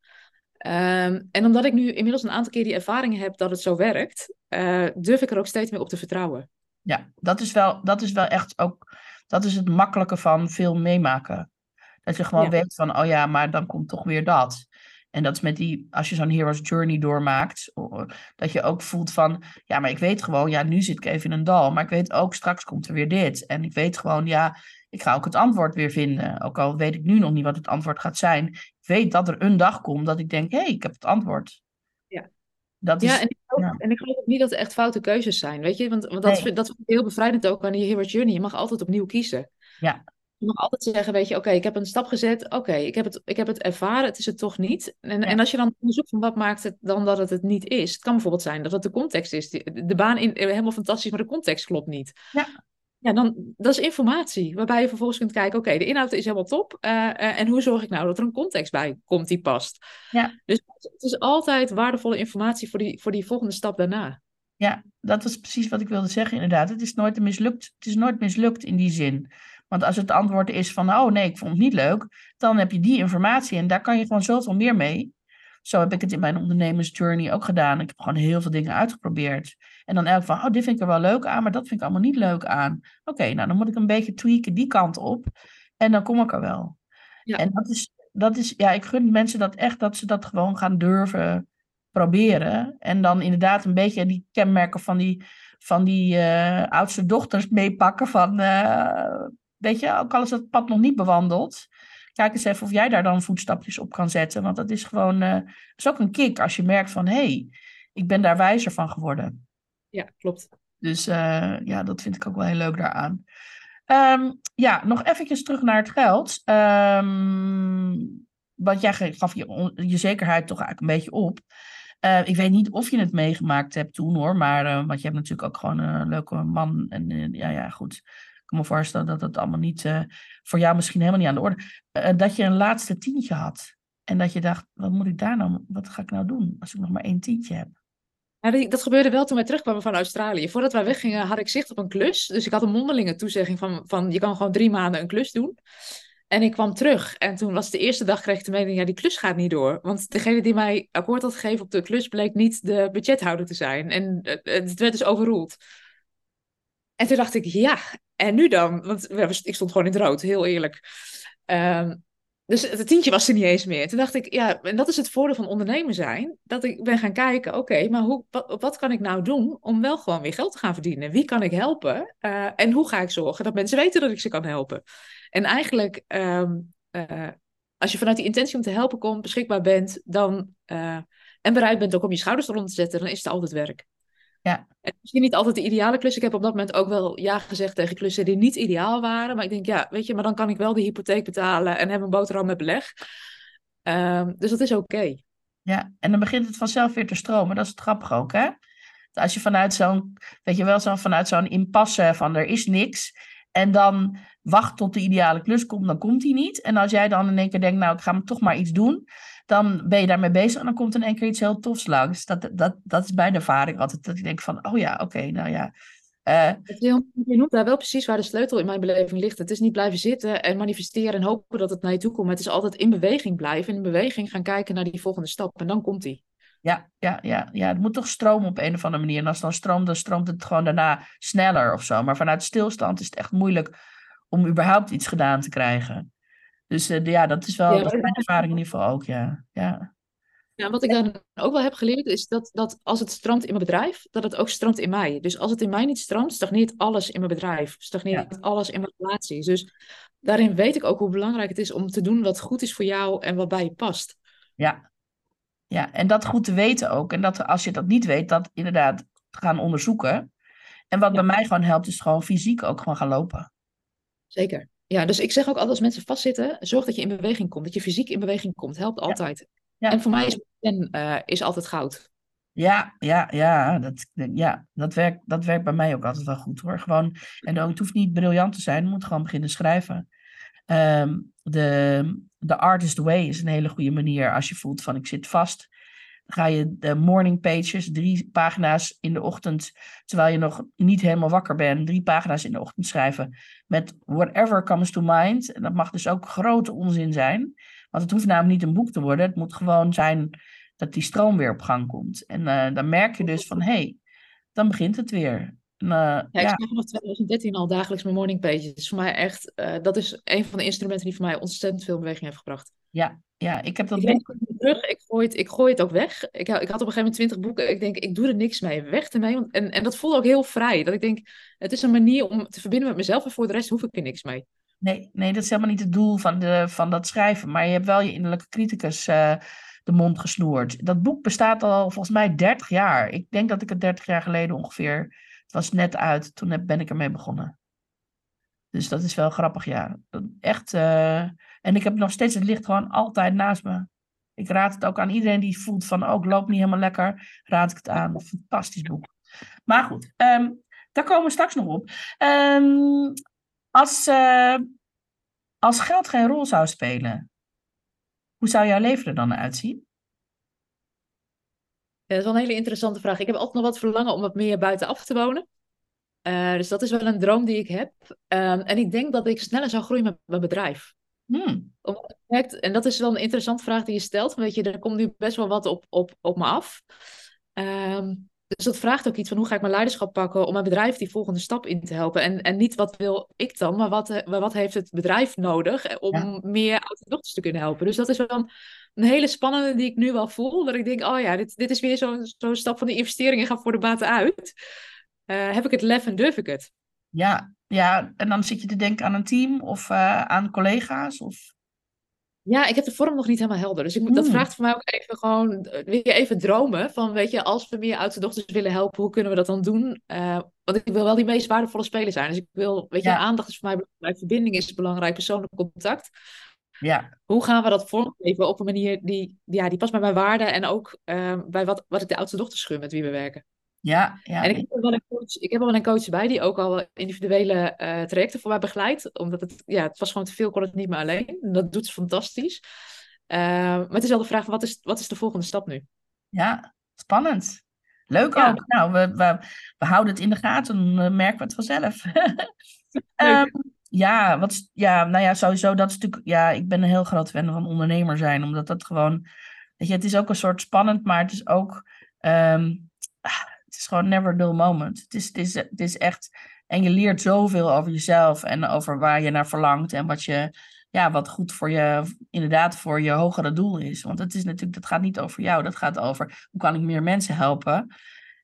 Speaker 2: Ehm, en omdat ik nu inmiddels een aantal keer die ervaring heb dat het zo werkt, uh, durf ik er ook steeds meer op te vertrouwen.
Speaker 1: Ja, dat is wel, dat is wel echt ook, dat is het makkelijke van veel meemaken. Dat je gewoon weet van, oh ja, maar dan komt toch weer dat. En dat is met die, als je zo'n hero's journey doormaakt, dat je ook voelt van, ja, maar ik weet gewoon, ja, nu zit ik even in een dal, maar ik weet ook, straks komt er weer dit. En ik weet gewoon, ja, ik ga ook het antwoord weer vinden. Ook al weet ik nu nog niet wat het antwoord gaat zijn. Ik weet dat er een dag komt dat ik denk, hé, hey, ik heb het antwoord.
Speaker 2: Ja. Dat is, ja, en ik, geloof, en ik geloof ook niet dat er echt foute keuzes zijn, weet je? Want, want dat, nee. dat vind ik heel bevrijdend ook aan die hero's journey. Je mag altijd opnieuw kiezen.
Speaker 1: Ja.
Speaker 2: Je mag altijd zeggen, weet je, oké, ik heb een stap gezet, oké, ik heb het, ik heb het ervaren, het is het toch niet. En, en als je dan onderzoekt van wat maakt het dan dat het het niet is, het kan bijvoorbeeld zijn dat het de context is. De baan in, helemaal fantastisch, maar de context klopt niet.
Speaker 1: Ja.
Speaker 2: Ja, dan, dat is informatie, waarbij je vervolgens kunt kijken, oké, de inhoud is helemaal top. Uh, uh, en hoe zorg ik nou dat er een context bij komt die past?
Speaker 1: Ja.
Speaker 2: Dus het is altijd waardevolle informatie voor die, voor die volgende stap daarna.
Speaker 1: Ja, dat was precies wat ik wilde zeggen, inderdaad. Het is nooit mislukt, het is nooit mislukt in die zin. Want als het antwoord is van, oh nee, ik vond het niet leuk, dan heb je die informatie en daar kan je gewoon zoveel meer mee. Zo heb ik het in mijn ondernemersjourney ook gedaan. Ik heb gewoon heel veel dingen uitgeprobeerd. En dan elk van, oh, dit vind ik er wel leuk aan, maar dat vind ik allemaal niet leuk aan. Oké, nou dan moet ik een beetje tweaken die kant op. En dan kom ik er wel. Ja. En dat is, dat is, ja, ik gun mensen dat echt, dat ze dat gewoon gaan durven proberen. En dan inderdaad een beetje die kenmerken van die, van die uh, oudste dochters meepakken van... Uh, weet je, ook al is dat pad nog niet bewandeld, kijk eens even of jij daar dan voetstapjes op kan zetten. Want dat is gewoon, uh, is ook een kick als je merkt van, hé, hey, ik ben daar wijzer van geworden.
Speaker 2: Ja, klopt.
Speaker 1: Dus uh, ja, dat vind ik ook wel heel leuk daaraan. Um, ja, nog eventjes terug naar het geld. Um, want jij gaf je, je zekerheid toch eigenlijk een beetje op. Uh, ik weet niet of je het meegemaakt hebt toen hoor, maar uh, want je hebt natuurlijk ook gewoon een leuke man. En ja, ja, goed kan me voorstellen dat dat allemaal niet, uh, voor jou misschien helemaal niet aan de orde. Uh, dat je een laatste tientje had. En dat je dacht, wat moet ik daar nou, wat ga ik nou doen als ik nog maar één tientje heb?
Speaker 2: Dat gebeurde wel toen wij terugkwamen van Australië. Voordat wij weggingen had ik zicht op een klus. Dus ik had een mondelinge toezegging van, van je kan gewoon drie maanden een klus doen. En ik kwam terug en toen was de eerste dag kreeg ik de mening, ja die klus gaat niet door. Want degene die mij akkoord had gegeven op de klus bleek niet de budgethouder te zijn. En het werd dus overroeld. En toen dacht ik, ja, en nu dan? Want ik stond gewoon in het rood, heel eerlijk. Um, dus het tientje was er niet eens meer. Toen dacht ik, ja, en dat is het voordeel van ondernemer zijn. Dat ik ben gaan kijken, oké, maar hoe, wat, kan ik nou doen om wel gewoon weer geld te gaan verdienen? Wie kan ik helpen? Uh, en hoe ga ik zorgen dat mensen weten dat ik ze kan helpen? En eigenlijk, um, uh, als je vanuit die intentie om te helpen komt, beschikbaar bent, dan, uh, en bereid bent ook om je schouders eronder te zetten, dan is het altijd werk.
Speaker 1: Ja.
Speaker 2: En misschien niet altijd de ideale klus. Ik heb op dat moment ook wel ja gezegd tegen klussen die niet ideaal waren. Maar ik denk, ja, weet je, maar dan kan ik wel de hypotheek betalen en heb een boterham met beleg. Um, dus dat is oké.
Speaker 1: Ja, en dan begint het vanzelf weer te stromen. Dat is het grappig ook, hè? Als je vanuit zo'n, weet je wel, zo vanuit zo'n impasse van er is niks. En dan wacht tot de ideale klus komt, dan komt die niet. En als jij dan in één keer denkt, nou, ik ga toch maar iets doen dan ben je daarmee bezig en dan komt in één keer iets heel tofs langs. Dat, dat, dat is mijn ervaring altijd. Dat ik denk van, oh ja, oké, nou ja. Uh,
Speaker 2: je noemt daar wel precies waar de sleutel in mijn beleving ligt. Het is niet blijven zitten en manifesteren en hopen dat het naar je toe komt. Het is altijd in beweging blijven. In beweging gaan kijken naar die volgende stap. En dan komt die.
Speaker 1: Ja, ja, ja, ja, het moet toch stromen op een of andere manier. En als het dan stroomt, dan stroomt het gewoon daarna sneller of zo. Maar vanuit stilstand is het echt moeilijk om überhaupt iets gedaan te krijgen. Dus uh, ja, dat is wel ja, dat is mijn ervaring in ieder geval ook, ja. ja.
Speaker 2: Ja, wat ik dan ook wel heb geleerd is dat, dat als het stroomt in mijn bedrijf, dat het ook stroomt in mij. Dus als het in mij niet stroomt, stagneert alles in mijn bedrijf. Stagneert ja. alles in mijn relaties. Dus daarin weet ik ook hoe belangrijk het is om te doen wat goed is voor jou en wat bij je past.
Speaker 1: Ja, ja en dat goed te weten ook. En dat als je dat niet weet, dat inderdaad gaan onderzoeken. En wat ja. bij mij gewoon helpt, is gewoon fysiek ook gewoon gaan lopen.
Speaker 2: Zeker. Ja, dus ik zeg ook altijd als mensen vastzitten, zorg dat je in beweging komt. Dat je fysiek in beweging komt. Helpt altijd. Ja. En voor mij is uh, is altijd goud.
Speaker 1: Ja, ja, ja, dat, ja dat, werkt, dat werkt bij mij ook altijd wel goed hoor. Gewoon, en ook, het hoeft niet briljant te zijn, je moet gewoon beginnen schrijven. Um, de, de artist way is een hele goede manier als je voelt van ik zit vast. Ga je de morning pages, drie pagina's in de ochtend, terwijl je nog niet helemaal wakker bent, drie pagina's in de ochtend schrijven met whatever comes to mind. En dat mag dus ook grote onzin zijn, want het hoeft namelijk niet een boek te worden. Het moet gewoon zijn dat die stroom weer op gang komt. En uh, dan merk je dus van, hé, hey, dan begint het weer. En, uh,
Speaker 2: ja, ik ja. vanaf 2013 al dagelijks mijn morning pages. Is voor mij echt, uh, dat is een van de instrumenten die voor mij ontzettend veel beweging heeft gebracht.
Speaker 1: Ja, ja, ik heb dat...
Speaker 2: Ik, denk, terug, ik, gooi het, ik gooi het ook weg. Ik, ik had op een gegeven moment twintig boeken. Ik denk, ik doe er niks mee. Weg ermee. Want, en, en dat voelde ook heel vrij. Dat ik denk, het is een manier om te verbinden met mezelf. En voor de rest hoef ik er niks mee.
Speaker 1: Nee, nee dat is helemaal niet het doel van, de, van dat schrijven. Maar je hebt wel je innerlijke criticus uh, de mond gesnoerd. Dat boek bestaat al volgens mij 30 jaar. Ik denk dat ik het 30 jaar geleden ongeveer... Het was net uit. Toen heb, ben ik ermee begonnen. Dus dat is wel grappig, ja. Echt... Uh, en ik heb nog steeds het licht gewoon altijd naast me. Ik raad het ook aan iedereen die voelt van, ook oh, loopt niet helemaal lekker, raad ik het aan. Fantastisch boek. Maar goed, um, daar komen we straks nog op. Um, als, uh, als geld geen rol zou spelen, hoe zou jouw leven er dan uitzien?
Speaker 2: Dat is wel een hele interessante vraag. Ik heb altijd nog wat verlangen om wat meer buitenaf te wonen. Uh, dus dat is wel een droom die ik heb. Um, en ik denk dat ik sneller zou groeien met mijn bedrijf. Hmm. En dat is wel een interessante vraag die je stelt. Weet je, er komt nu best wel wat op, op, op me af. Um, dus dat vraagt ook iets van hoe ga ik mijn leiderschap pakken om mijn bedrijf die volgende stap in te helpen. En, en niet wat wil ik dan, maar wat, wat heeft het bedrijf nodig om meer ouders te kunnen helpen. Dus dat is wel een, een, hele spannende die ik nu wel voel. Dat ik denk, oh ja, dit, dit is weer zo'n zo stap van de investeringen gaan voor de baten uit. Uh, heb ik het lef en durf ik het?
Speaker 1: Ja, ja, en dan zit je te denken aan een team of uh, aan collega's? Of...
Speaker 2: Ja, ik heb de vorm nog niet helemaal helder. Dus ik moet, dat hmm. vraagt voor mij ook even gewoon eh, weer even dromen. Van weet je, als we meer oudste dochters willen helpen, hoe kunnen we dat dan doen? Uh, want ik wil wel die meest waardevolle speler zijn. Dus ik wil, weet je, aandacht is voor mij belangrijk, verbinding is belangrijk, persoonlijk contact.
Speaker 1: Ja.
Speaker 2: Hoe gaan we dat vormgeven op een manier die, ja, die past bij mijn waarden en ook uh, bij wat, wat ik de oudste dochters gun met wie we werken?
Speaker 1: Ja, ja.
Speaker 2: En ik heb, wel een coach, ik heb wel een coach bij die ook al individuele uh, trajecten voor mij begeleidt. Omdat het, ja, het was gewoon te veel, kon het niet meer alleen. En dat doet ze fantastisch. Uh, maar het is wel de vraag, wat is, wat is de volgende stap nu?
Speaker 1: Ja, spannend. Leuk ja. ook. Nou, we, we, we, houden het in de gaten, dan merken we het vanzelf. um, ja, wat, ja, nou ja, sowieso, dat is natuurlijk, ja, ik ben een heel groot fan van ondernemer zijn, omdat dat gewoon, weet je, het is ook een soort spannend, maar het is ook, um, het is gewoon never dull moment. Het is, het, is, het is echt. En je leert zoveel over jezelf en over waar je naar verlangt en wat je. Ja, wat goed voor je, inderdaad, voor je hogere doel is. Want het is natuurlijk, dat gaat niet over jou, dat gaat over hoe kan ik meer mensen helpen.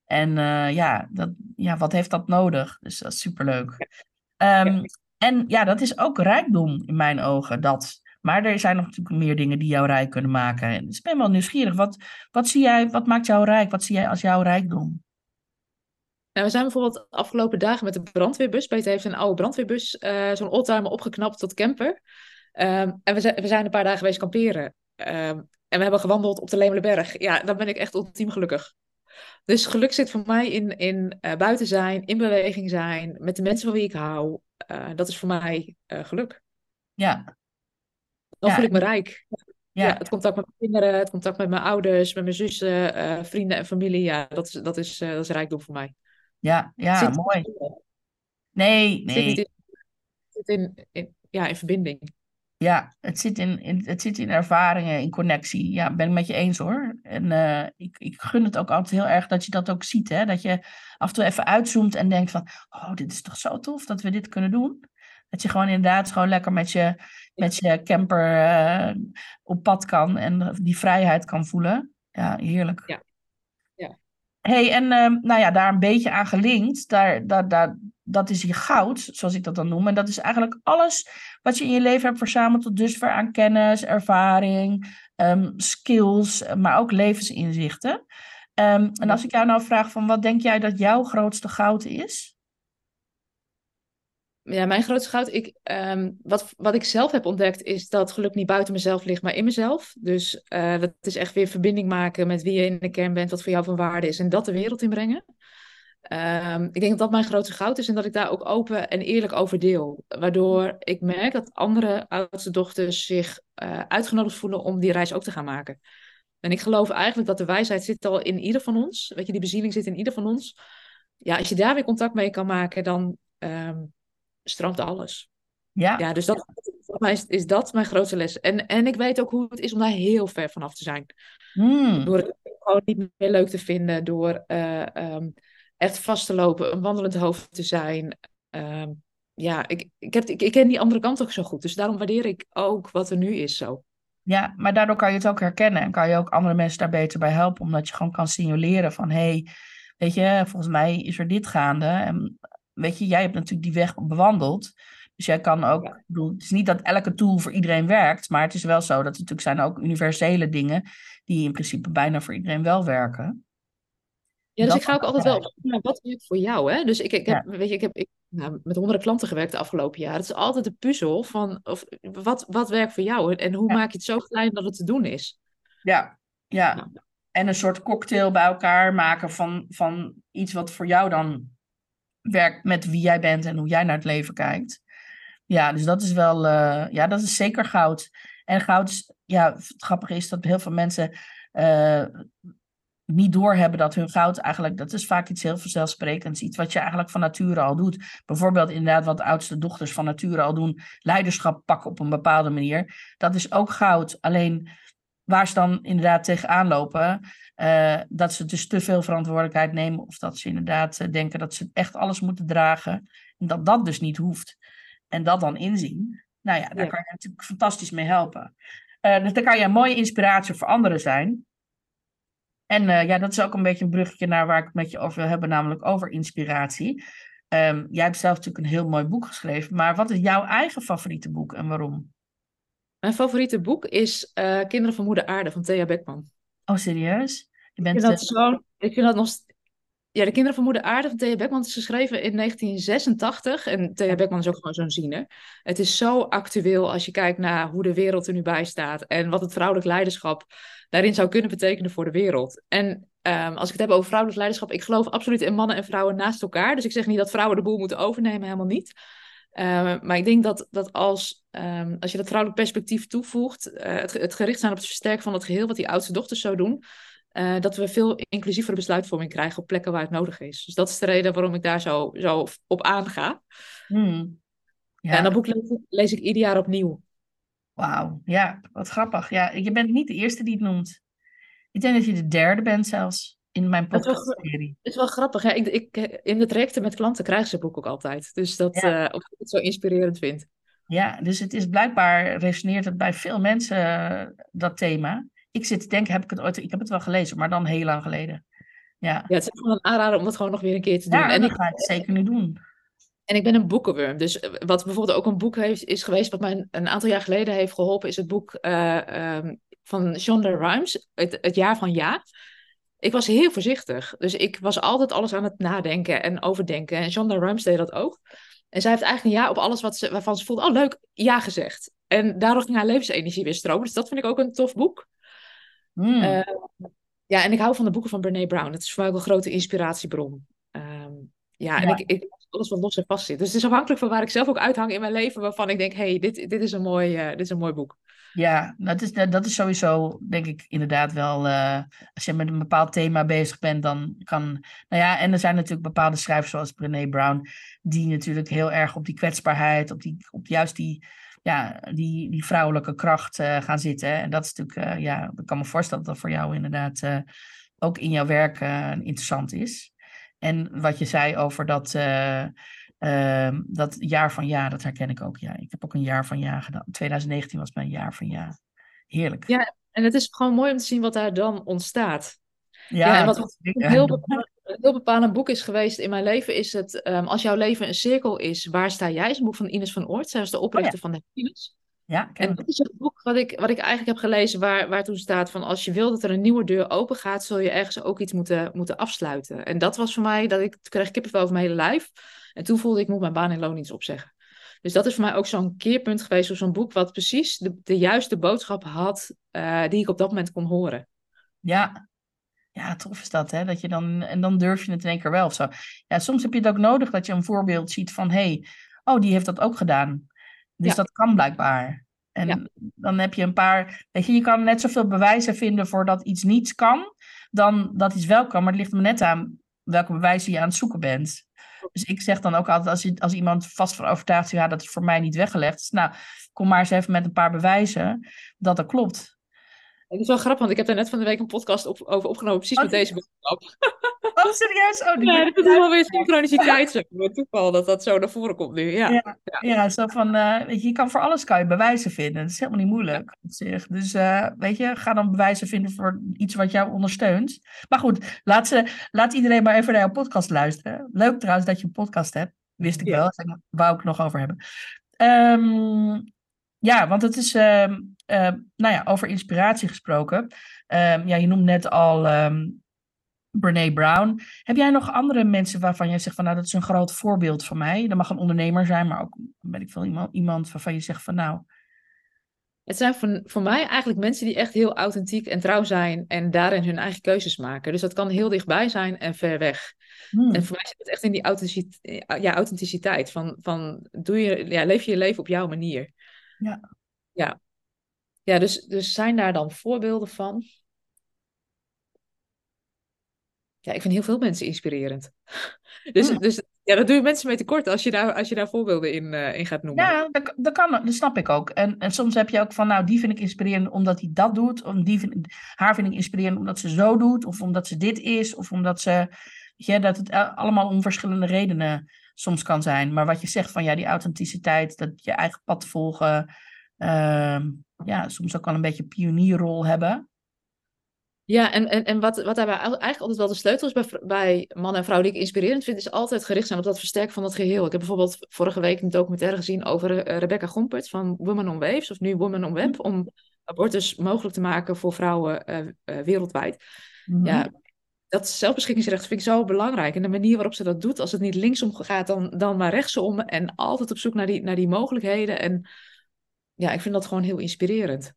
Speaker 1: En uh, ja, dat, ja, wat heeft dat nodig? Dus dat is superleuk. Um, en ja, dat is ook rijkdom in mijn ogen. Dat. Maar er zijn nog natuurlijk meer dingen die jou rijk kunnen maken. En dus ik ben wel nieuwsgierig. Wat, wat, zie jij, wat maakt jou rijk? Wat zie jij als jouw rijkdom?
Speaker 2: Nou, we zijn bijvoorbeeld de afgelopen dagen met de brandweerbus. Peter heeft een oude brandweerbus, uh, zo'n oldtimer, opgeknapt tot camper. Um, en we zijn, we zijn een paar dagen geweest kamperen. Um, en we hebben gewandeld op de Lemelenberg. Ja, dan ben ik echt ultiem gelukkig. Dus geluk zit voor mij in, in uh, buiten zijn, in beweging zijn, met de mensen van wie ik hou. Uh, dat is voor mij geluk.
Speaker 1: Ja.
Speaker 2: Dan ja. voel ik me rijk. Ja. ja. het contact met mijn kinderen, het contact met mijn ouders, met mijn zussen, vrienden en familie. Ja, dat is, dat is, dat is rijkdom voor mij.
Speaker 1: Ja, ja, mooi. Nee, nee.
Speaker 2: Het zit, in, in, ja, in verbinding.
Speaker 1: Ja, het zit in, in, het zit in ervaringen, in connectie. Ja, ben ik met je eens hoor. En uh, ik, ik gun het ook altijd heel erg dat je dat ook ziet. Hè? Dat je af en toe even uitzoomt en denkt van... Oh, dit is toch zo tof dat we dit kunnen doen. Dat je gewoon inderdaad gewoon lekker met je, met je camper uh, op pad kan. En die vrijheid kan voelen. Ja, heerlijk.
Speaker 2: Ja
Speaker 1: hey, en uh, nou ja, daar een beetje aan gelinkt, daar, daar, daar, dat is je goud, zoals ik dat dan noem. En dat is eigenlijk alles wat je in je leven hebt verzameld tot dusver aan kennis, ervaring, um, skills, maar ook levensinzichten. Um, en als ik jou nou vraag van wat denk jij dat jouw grootste goud is?
Speaker 2: Ja, mijn grootste goud. Ik, um, wat, wat ik zelf heb ontdekt is dat geluk niet buiten mezelf ligt, maar in mezelf. Dus uh, dat is echt weer verbinding maken met wie je in de kern bent, wat voor jou van waarde is en dat de wereld inbrengen. Um, ik denk dat dat mijn grootste goud is en dat ik daar ook open en eerlijk over deel. Waardoor ik merk dat andere oudste dochters zich uh, uitgenodigd voelen om die reis ook te gaan maken. En ik geloof eigenlijk dat de wijsheid zit al in ieder van ons. Weet je, die bezieling zit in ieder van ons. Ja, als je daar weer contact mee kan maken, dan um, stroomt alles.
Speaker 1: Ja.
Speaker 2: Ja, dus dat, voor mij is, is dat mijn grootste les. En, en ik weet ook hoe het is om daar heel ver vanaf te zijn.
Speaker 1: Hmm.
Speaker 2: Door het gewoon niet meer leuk te vinden, door uh, um, echt vast te lopen, een wandelend hoofd te zijn. Um, ja, ik, ik, heb, ik, ik ken die andere kant ook zo goed. Dus daarom waardeer ik ook wat er nu is zo.
Speaker 1: Ja, maar daardoor kan je het ook herkennen en kan je ook andere mensen daar beter bij helpen, omdat je gewoon kan signaleren van, hé, hey, weet je, volgens mij is er dit gaande. En weet je, jij hebt natuurlijk die weg bewandeld. Dus jij kan ook, ja. bedoel, het is niet dat elke tool voor iedereen werkt, maar het is wel zo dat er natuurlijk zijn ook universele dingen die in principe bijna voor iedereen wel werken.
Speaker 2: Ja, dus dat ik ga ook altijd wel op naar wat werkt voor jou. Hè? Dus ik, ik heb, ja. weet je, ik heb ik, nou, met honderden klanten gewerkt de afgelopen jaren. Het is altijd de puzzel van of, wat, wat werkt voor jou en hoe ja. maak je het zo klein dat het te doen is.
Speaker 1: Ja, ja. ja. En een soort cocktail bij elkaar maken van, van iets wat voor jou dan werkt met wie jij bent en hoe jij naar het leven kijkt. Ja, dus dat is wel, uh, ja, dat is zeker goud. En goud ja, het grappige is dat heel veel mensen uh, niet doorhebben dat hun goud eigenlijk, dat is vaak iets heel vanzelfsprekends, iets wat je eigenlijk van nature al doet. Bijvoorbeeld inderdaad wat oudste dochters van nature al doen, leiderschap pakken op een bepaalde manier. Dat is ook goud. Alleen waar ze dan inderdaad tegenaan lopen, uh, dat ze dus te veel verantwoordelijkheid nemen of dat ze inderdaad uh, denken dat ze echt alles moeten dragen en dat dat dus niet hoeft. En dat dan inzien, nou ja, daar ja. kan je natuurlijk fantastisch mee helpen. Uh, dus dan kan je een mooie inspiratie voor anderen zijn. En ja, dat is ook een beetje een bruggetje naar waar ik het met je over wil hebben, namelijk over inspiratie. Um, jij hebt zelf natuurlijk een heel mooi boek geschreven, maar wat is jouw eigen favoriete boek en waarom?
Speaker 2: Mijn favoriete boek is uh, Kinderen van Moeder Aarde van Thea Beckman.
Speaker 1: Oh, serieus?
Speaker 2: Je bent, ik, vind dat zo, ik vind dat nog. Ja, De Kinderen van Moeder Aarde van Thea Beckman is geschreven in 1986. En Thea Beckman is ook gewoon zo'n ziener. Het is zo actueel als je kijkt naar hoe de wereld er nu bij staat. En wat het vrouwelijk leiderschap daarin zou kunnen betekenen voor de wereld. En um, als ik het heb over vrouwelijk leiderschap, ik geloof absoluut in mannen en vrouwen naast elkaar. Dus ik zeg niet dat vrouwen de boel moeten overnemen, helemaal niet. Um, maar ik denk dat, dat als, um, als je dat vrouwelijk perspectief toevoegt, uh, het, het, gericht zijn op het versterken van het geheel, wat die oudste dochters zo doen, uh, dat we veel inclusievere besluitvorming krijgen op plekken waar het nodig is. Dus dat is de reden waarom ik daar zo, zo op aanga.
Speaker 1: Hmm.
Speaker 2: Ja. En dat boek lees ik, lees ik ieder jaar opnieuw.
Speaker 1: Wauw, ja, wat grappig. Ja, je bent niet de eerste die het noemt. Ik denk dat je de derde bent zelfs in mijn podcastserie.
Speaker 2: Het is wel grappig. Hè? Ik, ik, in de trajecten met klanten krijgen ze het boek ook altijd. Dus dat, ja. uh, of ik het zo inspirerend vind.
Speaker 1: Ja, dus het is blijkbaar, resoneert het bij veel mensen, dat thema. Ik zit te denken, heb ik het ooit, ik heb het wel gelezen, maar dan heel lang geleden. Ja,
Speaker 2: ja het is gewoon een aanrader om dat gewoon nog weer een keer te doen.
Speaker 1: Ja,
Speaker 2: en
Speaker 1: dat ik ga het zeker nu doen.
Speaker 2: En ik ben een boekenworm. Dus wat bijvoorbeeld ook een boek heeft, is geweest, wat mij een aantal jaar geleden heeft geholpen, is het boek uh, um, van Shonda Rhimes, het, het jaar van ja. Ik was heel voorzichtig. Dus ik was altijd alles aan het nadenken en overdenken. En Shonda Rhimes deed dat ook. En zij heeft eigenlijk een ja op alles wat ze, waarvan ze voelde, oh leuk, ja gezegd. En daardoor ging haar levensenergie weer stromen. Dus dat vind ik ook een tof boek.
Speaker 1: Mm.
Speaker 2: Uh, ja, en ik hou van de boeken van Brene Brown. Het is voor mij ook een grote inspiratiebron. Um, ja, ja, en ik, ik alles wat los en vast zit. Dus het is afhankelijk van waar ik zelf ook uithang in mijn leven, waarvan ik denk, hey, dit, dit, is, een mooi, uh, dit is een mooi boek.
Speaker 1: Ja, dat is, dat is sowieso, denk ik, inderdaad wel. Uh, als je met een bepaald thema bezig bent, dan kan. Nou ja, en er zijn natuurlijk bepaalde schrijvers zoals Brené Brown, die natuurlijk heel erg op die kwetsbaarheid, op, die, op juist die, ja, die, die vrouwelijke kracht uh, gaan zitten. En dat is natuurlijk, uh, ja, ik kan me voorstellen dat dat voor jou inderdaad ook in jouw werk interessant is. En wat je zei over dat, uh, dat jaar van ja, dat herken ik ook. Ja, ik heb ook een jaar van ja gedaan. 2019 was mijn jaar van ja. Heerlijk.
Speaker 2: Ja, en het is gewoon mooi om te zien wat daar dan ontstaat.
Speaker 1: Ja,
Speaker 2: ja en wat een heel, bepalend, heel bepalend boek is geweest in mijn leven, is het um, Als jouw leven een cirkel is, waar sta jij? is een boek van Ines van Oort. Zij was de oprichter oh, ja. van de Ines.
Speaker 1: Ja,
Speaker 2: en dat is een boek wat ik, wat ik eigenlijk heb gelezen, waar, waar toen staat van als je wil dat er een nieuwe deur open gaat, zul je ergens ook iets moeten, moeten afsluiten. En dat was voor mij, dat ik toen kreeg kippenvel over mijn hele lijf. En toen voelde ik, ik moet mijn baan en loon iets opzeggen. Dus dat is voor mij ook zo'n keerpunt geweest, of zo'n boek wat precies de, de juiste boodschap had, uh, die ik op dat moment kon horen.
Speaker 1: Ja, ja, tof is dat, hè? Dat je dan, en dan durf je het in één keer wel of zo. Ja, soms heb je het ook nodig dat je een voorbeeld ziet van, hé, hey, oh, die heeft dat ook gedaan. Dus ja. dat kan blijkbaar. En
Speaker 2: Ja.
Speaker 1: dan heb je een paar, weet je, je kan net zoveel bewijzen vinden voor dat iets niet kan, dan dat iets wel kan. Maar het ligt er maar net aan welke bewijzen je aan het zoeken bent. Dus ik zeg dan ook altijd, als, als iemand vast van overtuigd is, ja, dat is voor mij niet weggelegd. Nou, kom maar eens even met een paar bewijzen dat dat klopt.
Speaker 2: Het is wel grappig, want ik heb daar net van de week een podcast op, over opgenomen, precies
Speaker 1: Oh,
Speaker 2: met deze boodschap.
Speaker 1: Oh, serieus? Oh, die
Speaker 2: Ja, dat is wel weer synchroniciteit, zo. Met toeval dat dat zo naar voren komt nu. Ja.
Speaker 1: Ja. Ja, zo van, eh, weet je, je kan voor alles kan je bewijzen vinden. Dat is helemaal niet moeilijk op zich. Dus eh, weet je, ga dan bewijzen vinden voor iets wat jou ondersteunt. Maar goed, laat, ze, laat iedereen maar even naar jouw podcast luisteren. Leuk trouwens dat je een podcast hebt. Wist ik
Speaker 2: Ja.
Speaker 1: wel, daar wou ik het nog over hebben. Ehm, ja, want het is, ehm, ehm, nou ja, over inspiratie gesproken. Ehm, ja, je noemt net al ehm Brene Brown. Heb jij nog andere mensen waarvan jij zegt van nou dat is een groot voorbeeld van mij? Dat mag een ondernemer zijn, maar ook ben ik veel iemand, iemand waarvan je zegt van nou,
Speaker 2: Het zijn voor, voor mij eigenlijk mensen die echt heel authentiek en trouw zijn en daarin hun eigen keuzes maken. Dus dat kan heel dichtbij zijn en ver weg.
Speaker 1: hmm,
Speaker 2: En voor mij zit het echt in die authenticiteit, ja, authenticiteit van, van doe je, ja, leef je je leven op jouw manier.
Speaker 1: Ja.
Speaker 2: Ja, ja dus, dus zijn daar dan voorbeelden van? Ja, ik vind heel veel mensen inspirerend. Dus,
Speaker 1: Hmm.
Speaker 2: dus ja, dat doe je mensen mee tekort als je daar, als je daar voorbeelden in, eh, in gaat noemen.
Speaker 1: ja, dat, dat kan, dat snap ik ook. En, en soms heb je ook van nou die vind ik inspirerend omdat hij dat doet, of die vind, haar vind ik inspirerend omdat ze zo doet, of omdat ze dit is, of omdat ze, weet je, dat het a- allemaal om verschillende redenen soms kan zijn. Maar wat je zegt van ja, die authenticiteit, dat je eigen pad volgen, ehm, ja, soms ook wel een beetje pionierrol hebben.
Speaker 2: Ja, en, en, en wat, wat daarbij eigenlijk altijd wel de sleutel is bij, bij mannen en vrouwen die ik inspirerend vind, is altijd gericht zijn op dat versterken van dat geheel. Ik heb bijvoorbeeld vorige week een documentaire gezien over eh, Rebecca Gompert van Women on Waves, of nu Women on Web, om abortus mogelijk te maken voor vrouwen eh, eh, wereldwijd.
Speaker 1: Mhm.
Speaker 2: Ja, dat zelfbeschikkingsrecht vind ik zo belangrijk. En de manier waarop ze dat doet, als het niet linksom gaat, dan, dan maar rechtsom. En altijd op zoek naar die, naar die mogelijkheden. En ja, ik vind dat gewoon heel inspirerend.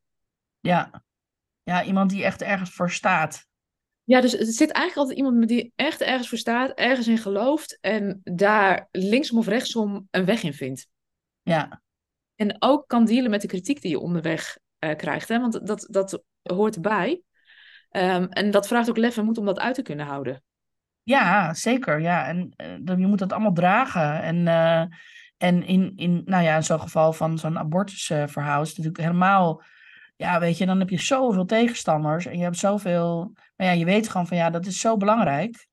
Speaker 1: Ja. ja, iemand die echt ergens voor staat.
Speaker 2: Ja, dus er zit eigenlijk altijd iemand die echt ergens voor staat, ergens in gelooft en daar linksom of rechtsom een weg in vindt.
Speaker 1: Ja,
Speaker 2: En ook kan dealen met de kritiek die je onderweg eh, krijgt, hè? want dat, dat hoort erbij. Ehm, en dat vraagt ook lef en moed om dat uit te kunnen houden.
Speaker 1: ja zeker. Ja. En dan- je moet dat allemaal dragen. En, eh, en in, in, nou ja, in zo'n geval van zo'n abortusverhaal is het natuurlijk helemaal... Ja, weet je, dan heb je zoveel tegenstanders en je hebt zoveel... Maar ja, je weet gewoon van ja, dat is zo belangrijk.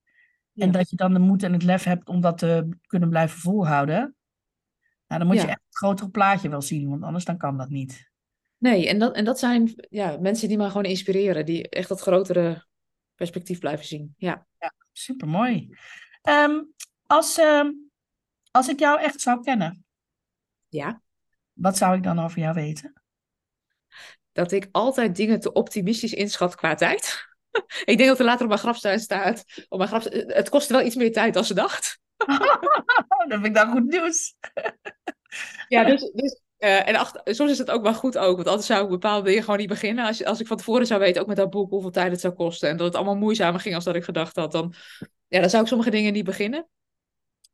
Speaker 1: En dat je dan de moed en het lef hebt om dat te kunnen blijven volhouden. Nou, dan moet je echt het grotere plaatje wel zien, want anders dan kan dat niet.
Speaker 2: Nee, en dat, en dat zijn ja, mensen die mij gewoon inspireren, die echt dat grotere perspectief blijven zien. Ja.
Speaker 1: Super mooi. als, ehm, als ik jou echt zou kennen,
Speaker 2: ja,
Speaker 1: wat zou ik dan over jou weten?
Speaker 2: dat ik altijd dingen te optimistisch inschat qua tijd. ik denk dat er later op mijn grafsteen staat. Op mijn graf, het kostte wel iets meer tijd dan ze dacht.
Speaker 1: dat vind ik dan goed nieuws.
Speaker 2: Ja, dus, dus eh, en soms is het ook wel goed ook, want anders zou ik bepaalde dingen gewoon niet beginnen. Als, als ik van tevoren zou weten, ook met dat boek, hoeveel tijd het zou kosten en dat het allemaal moeizamer ging als dat ik gedacht had, dan, ja, dan zou ik sommige dingen niet beginnen.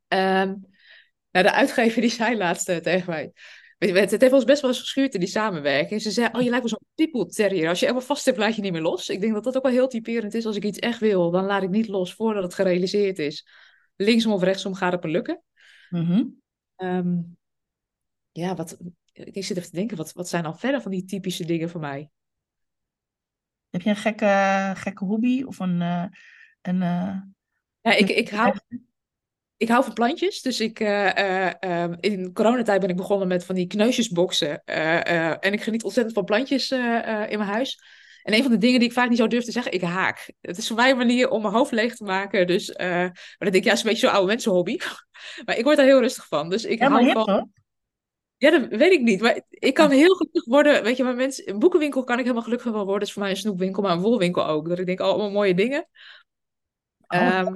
Speaker 2: Ehm, nou, de uitgever die zei laatst eh, tegen mij, weet je, het, het heeft ons best wel eens geschuurd in die samenwerking. Ze zei, oh, je lijkt wel zo'n people terrier. Als je helemaal vast hebt, laat je niet meer los. Ik denk dat dat ook wel heel typerend is. Als ik iets echt wil, dan laat ik niet los voordat het gerealiseerd is. Linksom of rechtsom gaat het me lukken.
Speaker 1: Mhm.
Speaker 2: Ehm, ja, wat, ik zit even te denken, wat, wat zijn dan verder van die typische dingen voor mij?
Speaker 1: Heb je een gekke, gekke hobby of een... eh, een eh,
Speaker 2: Ja, ik, ik, hou, ik hou van plantjes. Dus ik, eh, eh, ehm, in coronatijd ben ik begonnen met van die kneusjesboxen. en ik geniet ontzettend van plantjes in mijn huis. En een van de dingen die ik vaak niet zo durf te zeggen, ik haak. Het is voor mij een manier om mijn hoofd leeg te maken. Dus, maar dan denk ik, ja, is een beetje zo'n oude mensenhobby. maar ik word daar heel rustig van. Dus ik hou
Speaker 1: hip,
Speaker 2: van...
Speaker 1: hoor.
Speaker 2: Ja, dat weet ik niet. Maar ik kan heel gelukkig worden. Weet je, maar mensen, een boekenwinkel kan ik helemaal gelukkig van worden. Dat is voor mij een snoepwinkel, maar een wolwinkel ook. Dat ik denk, oh, allemaal mooie dingen.
Speaker 1: Oh.
Speaker 2: Ehm,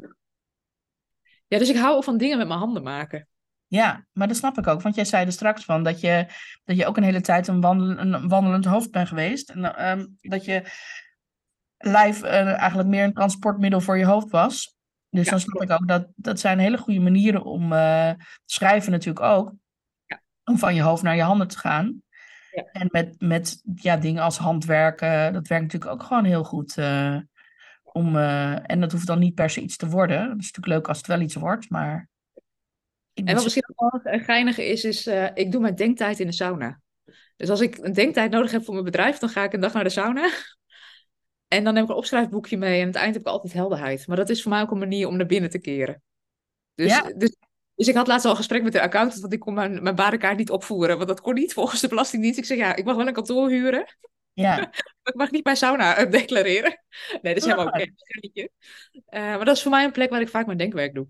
Speaker 2: ja, dus ik hou ook van dingen met mijn handen maken.
Speaker 1: Ja, maar dat snap ik ook. Want jij zei er straks van dat je, dat je ook een hele tijd een, wandel, een wandelend hoofd bent geweest. En ehm, dat je lijf eh, eigenlijk meer een transportmiddel voor je hoofd was. Dus
Speaker 2: Ja,
Speaker 1: dan snap ik ook dat dat zijn hele goede manieren om eh, schrijven natuurlijk ook. Om van je hoofd naar je handen te gaan.
Speaker 2: Ja.
Speaker 1: En met, met ja, dingen als handwerken, dat werkt natuurlijk ook gewoon heel goed. eh, om, eh, en dat hoeft dan niet per se iets te worden. Dat is natuurlijk leuk als het wel iets wordt, maar... Ik
Speaker 2: En wat misschien ook wel een geinige is, is eh, ik doe mijn denktijd in de sauna. Dus als ik een denktijd nodig heb voor mijn bedrijf, dan ga ik een dag naar de sauna. En dan heb ik een opschrijfboekje mee en aan het eind heb ik altijd helderheid. Maar dat is voor mij ook een manier om naar binnen te keren. Dus,
Speaker 1: Ja.
Speaker 2: dus, dus ik had laatst al een gesprek met de accountant, want ik kon mijn, mijn barenkaart niet opvoeren. Want dat kon niet volgens de Belastingdienst. Ik zeg, ja, ik mag wel een kantoor huren,
Speaker 1: Ja,
Speaker 2: maar ik mag niet mijn sauna eh, declareren. Nee, dat is helemaal oké.
Speaker 1: Ah.
Speaker 2: Geintje. Eh, maar dat is voor mij een plek waar ik vaak mijn denkwerk doe.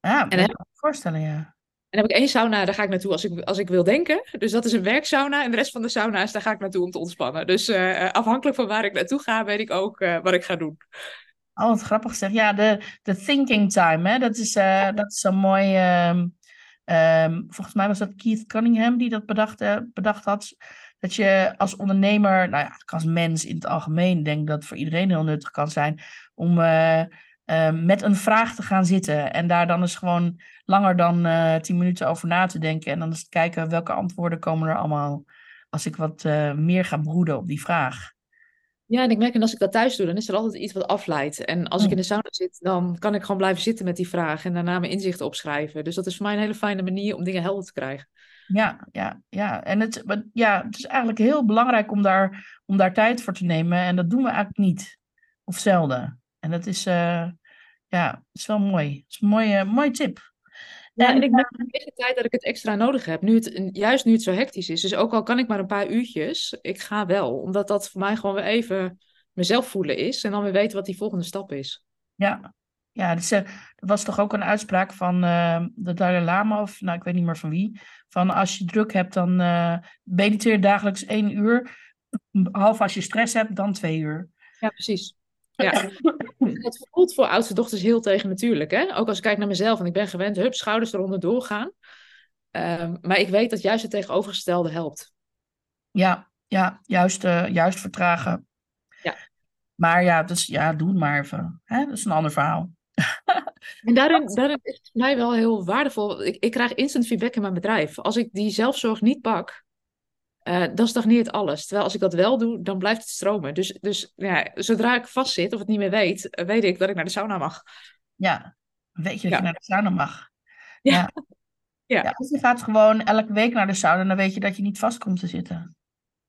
Speaker 1: ja
Speaker 2: dan
Speaker 1: dat kan ik me voorstellen, ja.
Speaker 2: En dan heb ik één sauna, daar ga ik naartoe als ik, als ik wil denken. Dus dat is een werksauna. En de rest van de sauna's, daar ga ik naartoe om te ontspannen. Dus eh, afhankelijk van waar ik naartoe ga, weet ik ook wat ik ga doen.
Speaker 1: Oh, wat grappig zeg. Ja, de, de thinking time, hè? Dat is, eh, dat is zo mooi. ehm, ehm, volgens mij was dat Keith Cunningham die dat bedacht, eh, bedacht had. Dat je als ondernemer, nou ja, als mens in het algemeen, denk dat voor iedereen heel nuttig kan zijn. Om eh, eh, met een vraag te gaan zitten. En daar dan eens gewoon langer dan tien minuten over na te denken. En dan eens kijken welke antwoorden komen er allemaal. Als ik wat meer ga broeden op die vraag.
Speaker 2: Ja, en ik merk, en als ik dat thuis doe, dan is er altijd iets wat afleidt. En als ik in de sauna zit, dan kan ik gewoon blijven zitten met die vraag. En daarna mijn inzichten opschrijven. Dus dat is voor mij een hele fijne manier om dingen helder te krijgen.
Speaker 1: Ja, ja, ja. En het, ja, het is eigenlijk heel belangrijk om daar, om daar tijd voor te nemen. En dat doen we eigenlijk niet. Of zelden. En dat is, eh, ja, is wel mooi. Dat is een mooie, mooie tip.
Speaker 2: Ja,
Speaker 1: En,
Speaker 2: ik merk in deze tijd dat ik het extra nodig heb. Nu het, juist nu het zo hectisch is. Dus ook al kan ik maar een paar uurtjes, ik ga wel. Omdat dat voor mij gewoon weer even mezelf voelen is. En dan weer weten wat die volgende stap is.
Speaker 1: Ja, ja dus, er was toch ook een uitspraak van eh, de Dalai Lama, of nou, ik weet niet meer van wie. Van als je druk hebt, dan eh mediteer dagelijks één uur. Behalve als je stress hebt, dan twee uur.
Speaker 2: Ja, precies. Ja. Het voelt voor oudste dochters heel tegen natuurlijk. Hè? Ook als ik kijk naar mezelf en ik ben gewend, hup, schouders eronder doorgaan. Ehm, maar ik weet dat juist het tegenovergestelde helpt.
Speaker 1: Ja, ja juist, eh, juist vertragen.
Speaker 2: Ja.
Speaker 1: Maar ja, dus, ja, doe het maar even. Hè? Dat is een ander verhaal.
Speaker 2: En daarin, daarin is het voor mij wel heel waardevol. Ik, ik krijg instant feedback in mijn bedrijf. Als ik die zelfzorg niet pak, eh, dan stagneert alles. Terwijl als ik dat wel doe, dan blijft het stromen. Dus, dus ja, zodra ik vastzit of het niet meer weet, eh, weet ik dat ik naar de sauna mag.
Speaker 1: Ja, weet je dat
Speaker 2: Ja.
Speaker 1: je naar de sauna mag.
Speaker 2: Ja.
Speaker 1: Ja.
Speaker 2: Ja.
Speaker 1: Ja, of je gaat gewoon elke week naar de sauna, dan weet je dat je niet vast komt te zitten.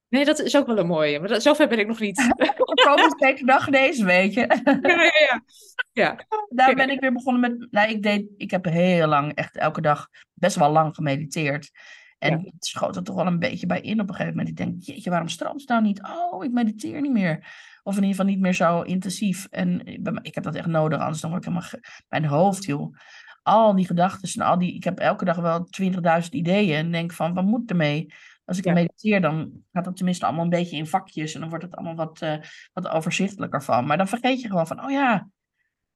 Speaker 2: Nee, dat is ook wel een mooie. Maar dat, zover ben ik nog niet.
Speaker 1: Komend steeds dag deze weet je.
Speaker 2: ja, ja, ja. ja.
Speaker 1: Daar ben ik weer begonnen met. Nou, ik, deed, ik heb heel lang, echt elke dag, best wel lang gemediteerd. En
Speaker 2: Ja.
Speaker 1: het schoot er toch wel een beetje bij in op een gegeven moment. Ik denk, jeetje, waarom stroomt het nou niet? Oh, ik mediteer niet meer. Of in ieder geval niet meer zo intensief. En ik ben- ik heb dat echt nodig, anders dan word ik helemaal mijn hoofd, joh. Al die gedachten en al die. Ik heb elke dag wel 20.000 ideeën. En denk van, wat moet ermee? Als ik
Speaker 2: Ja.
Speaker 1: mediteer, dan gaat het tenminste allemaal een beetje in vakjes. En dan wordt het allemaal wat, eh, wat overzichtelijker van. Maar dan vergeet je gewoon van, oh ja,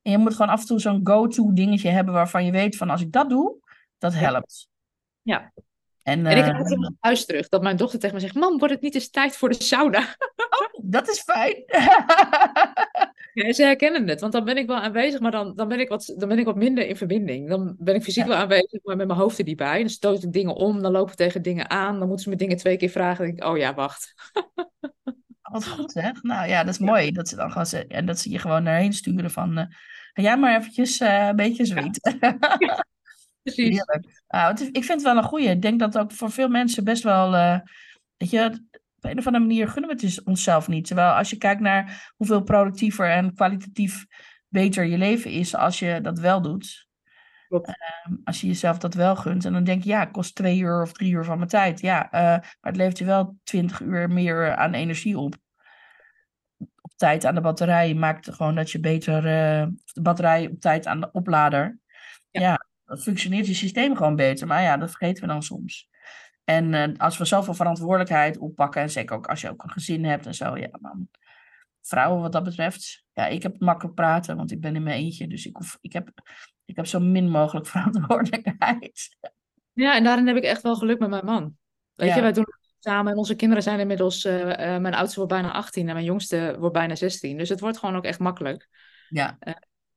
Speaker 1: en je moet gewoon af en toe zo'n go-to dingetje hebben waarvan je weet van als ik dat doe, dat helpt.
Speaker 2: Ja.
Speaker 1: En,
Speaker 2: En ik
Speaker 1: eh,
Speaker 2: krijg het naar huis terug, dat mijn dochter tegen me zegt: Mam, wordt het niet eens tijd voor de sauna?
Speaker 1: dat is fijn.
Speaker 2: Ja, ze herkennen het, want dan ben ik wel aanwezig, maar dan, dan, ben, ik wat, dan ben ik wat minder in verbinding. Dan ben ik fysiek
Speaker 1: Ja.
Speaker 2: wel aanwezig, maar met mijn hoofd er niet bij. Dan stoot ik dingen om, dan loop ik tegen dingen aan, dan moeten ze me dingen twee keer vragen. Dan denk ik, oh ja, wacht.
Speaker 1: Wat goed zeg. Nou ja, dat is mooi. Dat ze dan gewoon ze- en dat ze je gewoon daarheen sturen van eh, ga jij maar eventjes eh, een beetje zweten.
Speaker 2: Precies.
Speaker 1: Nou, is, ik vind het wel een goeie. Ik denk dat ook voor veel mensen best wel, eh, weet je, op een of andere manier gunnen we het dus onszelf niet. Terwijl als je kijkt naar hoeveel productiever en kwalitatief beter je leven is als je dat wel doet. Ehm, als je jezelf dat wel gunt. En dan denk je, ja, het kost twee uur of drie uur van mijn tijd. Ja, eh, maar het levert je wel twintig uur meer aan energie op. Op tijd aan de batterij maakt gewoon dat je beter eh, de batterij op tijd aan de oplader.
Speaker 2: Ja.
Speaker 1: Functioneert je systeem gewoon beter. Maar ja, dat vergeten we dan soms. En eh, als we zoveel verantwoordelijkheid oppakken, en zeker ook als je ook een gezin hebt en zo, ja, dan vrouwen wat dat betreft. Ja, ik heb makkelijk praten, want ik ben in mijn eentje, dus ik, hoef, ik, heb, ik heb zo min mogelijk verantwoordelijkheid.
Speaker 2: Ja, en daarin heb ik echt wel geluk met mijn man. Weet
Speaker 1: Ja.
Speaker 2: je, wij doen het samen en onze kinderen zijn inmiddels, eh, eh, mijn oudste wordt bijna 18 en mijn jongste wordt bijna 16. Dus het wordt gewoon ook echt makkelijk.
Speaker 1: Ja,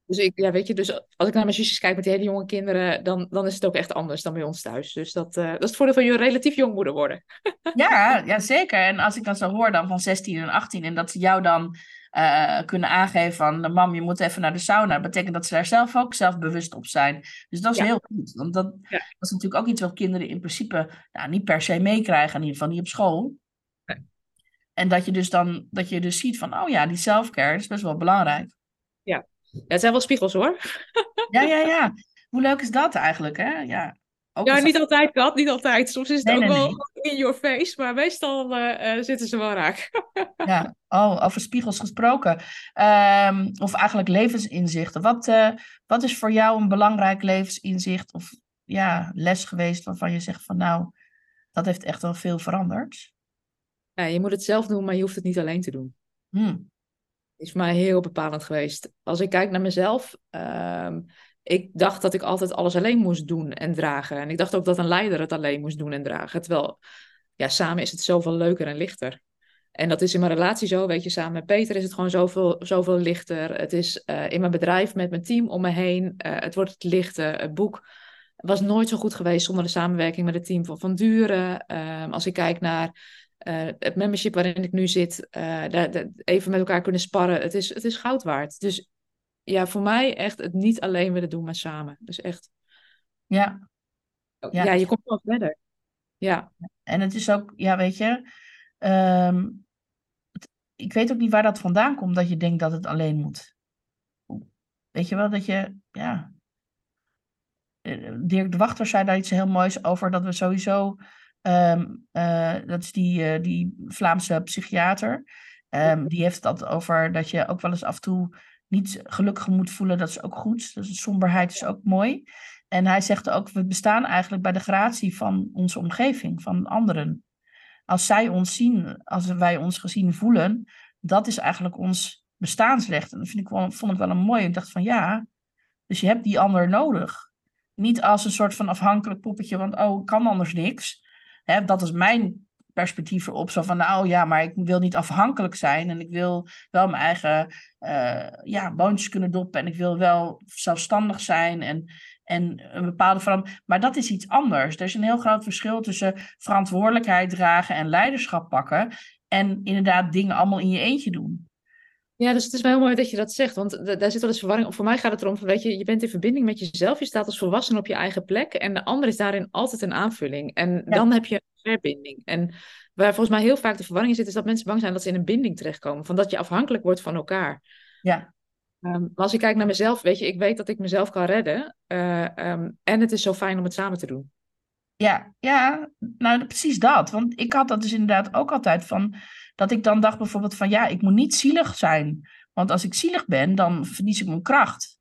Speaker 2: Dus, ik, ja, weet je, dus als ik naar mijn zusjes kijk met die hele jonge kinderen, dan, dan is het ook echt anders dan bij ons thuis. Dus dat, uh, dat is het voordeel van je relatief jong moeder worden.
Speaker 1: ja, ja, zeker. En als ik dan zo hoor dan van 16 en 18 en dat ze jou dan uh, kunnen aangeven van, mam, je moet even naar de sauna. Dat betekent dat ze daar zelf ook zelfbewust op zijn. Dus dat is heel goed. Want dat, dat, is natuurlijk ook iets wat kinderen in principe nou, niet per se meekrijgen, in ieder geval niet op school. En dat je dus dan dat je dus ziet van, oh ja, die selfcare is best wel belangrijk.
Speaker 2: Ja, ja het zijn wel spiegels hoor.
Speaker 1: ja, ja, ja. Hoe leuk is dat eigenlijk, hè? Ja,
Speaker 2: ook ja, niet altijd, Kat, niet altijd. Soms is het ook wel in your face, maar meestal uh, zitten ze wel raak.
Speaker 1: ja, oh, over spiegels gesproken. Um, of eigenlijk levensinzichten. Wat, uh, wat is voor jou een belangrijk levensinzicht of ja, les geweest waarvan je zegt van nou, dat heeft echt wel veel veranderd?
Speaker 2: Ja, je moet het zelf doen, maar je hoeft het niet alleen te doen. Hmm. Is voor mij heel bepalend geweest. Als ik kijk naar mezelf, um, ik dacht dat ik altijd alles alleen moest doen en dragen. En ik dacht ook dat een leider het alleen moest doen en dragen. Terwijl, ja, samen is het zoveel leuker en lichter. En dat is in mijn relatie zo, weet je, samen met Peter is het gewoon zoveel, zoveel lichter. Het is uh, in mijn bedrijf met mijn team om me heen. Uh, het wordt het lichter. Het boek was nooit zo goed geweest zonder de samenwerking met het team van Van Duren. Uh, als ik kijk naar uh, het membership waarin ik nu zit, daar, even met elkaar kunnen sparren. Het is, het is goud waard. Dus ja, voor mij echt het niet alleen willen doen, maar samen. Dus echt.
Speaker 1: Ja.
Speaker 2: Ja, ja je komt wel verder. Ja.
Speaker 1: En het is ook, ja, weet je, um, het, ik weet ook niet waar dat vandaan komt dat je denkt dat het alleen moet. Weet je wel, dat je, ja. Eh, Dirk de Wachter zei daar iets heel moois over, dat we sowieso, um, uh, dat is die, uh, die Vlaamse psychiater, um, die heeft het altijd over dat je ook wel eens af en toe niet gelukkig moet voelen, dat is ook goed. Dus somberheid is ook mooi. En hij zegt ook, we bestaan eigenlijk bij de gratie van onze omgeving, van anderen. Als zij ons zien, als wij ons gezien voelen, dat is eigenlijk ons bestaansrecht. En dat vind ik wel, vond ik wel een mooi. Ik dacht van ja, dus je hebt die ander nodig. Niet als een soort van afhankelijk poppetje, want oh, ik kan anders niks. Hè, dat is mijn perspectief erop. Zo van, nou ja, maar ik wil niet afhankelijk zijn. En ik wil wel mijn eigen uh, ja, boontjes kunnen doppen. En ik wil wel zelfstandig zijn. En, en een bepaalde verandering. Maar dat is iets anders. Er is een heel groot verschil tussen verantwoordelijkheid dragen en leiderschap pakken. En inderdaad dingen allemaal in je eentje doen.
Speaker 2: Ja, dus het is wel heel mooi dat je dat zegt, want daar zit wel eens verwarring. Voor mij gaat het erom, weet je, je bent in verbinding met jezelf, je staat als volwassene op je eigen plek en de ander is daarin altijd een aanvulling. En dan heb je een verbinding. En waar volgens mij heel vaak de verwarring zit, is dat mensen bang zijn dat ze in een binding terechtkomen, van dat je afhankelijk wordt van elkaar.
Speaker 1: Ja.
Speaker 2: Um, maar als ik kijk naar mezelf, weet je, ik weet dat ik mezelf kan redden uh, um, en het is zo fijn om het samen te doen.
Speaker 1: Ja, ja, nou precies dat. Want ik had dat dus inderdaad ook altijd van dat ik dan dacht bijvoorbeeld van ja, ik moet niet zielig zijn. Want als ik zielig ben, dan verlies ik mijn kracht.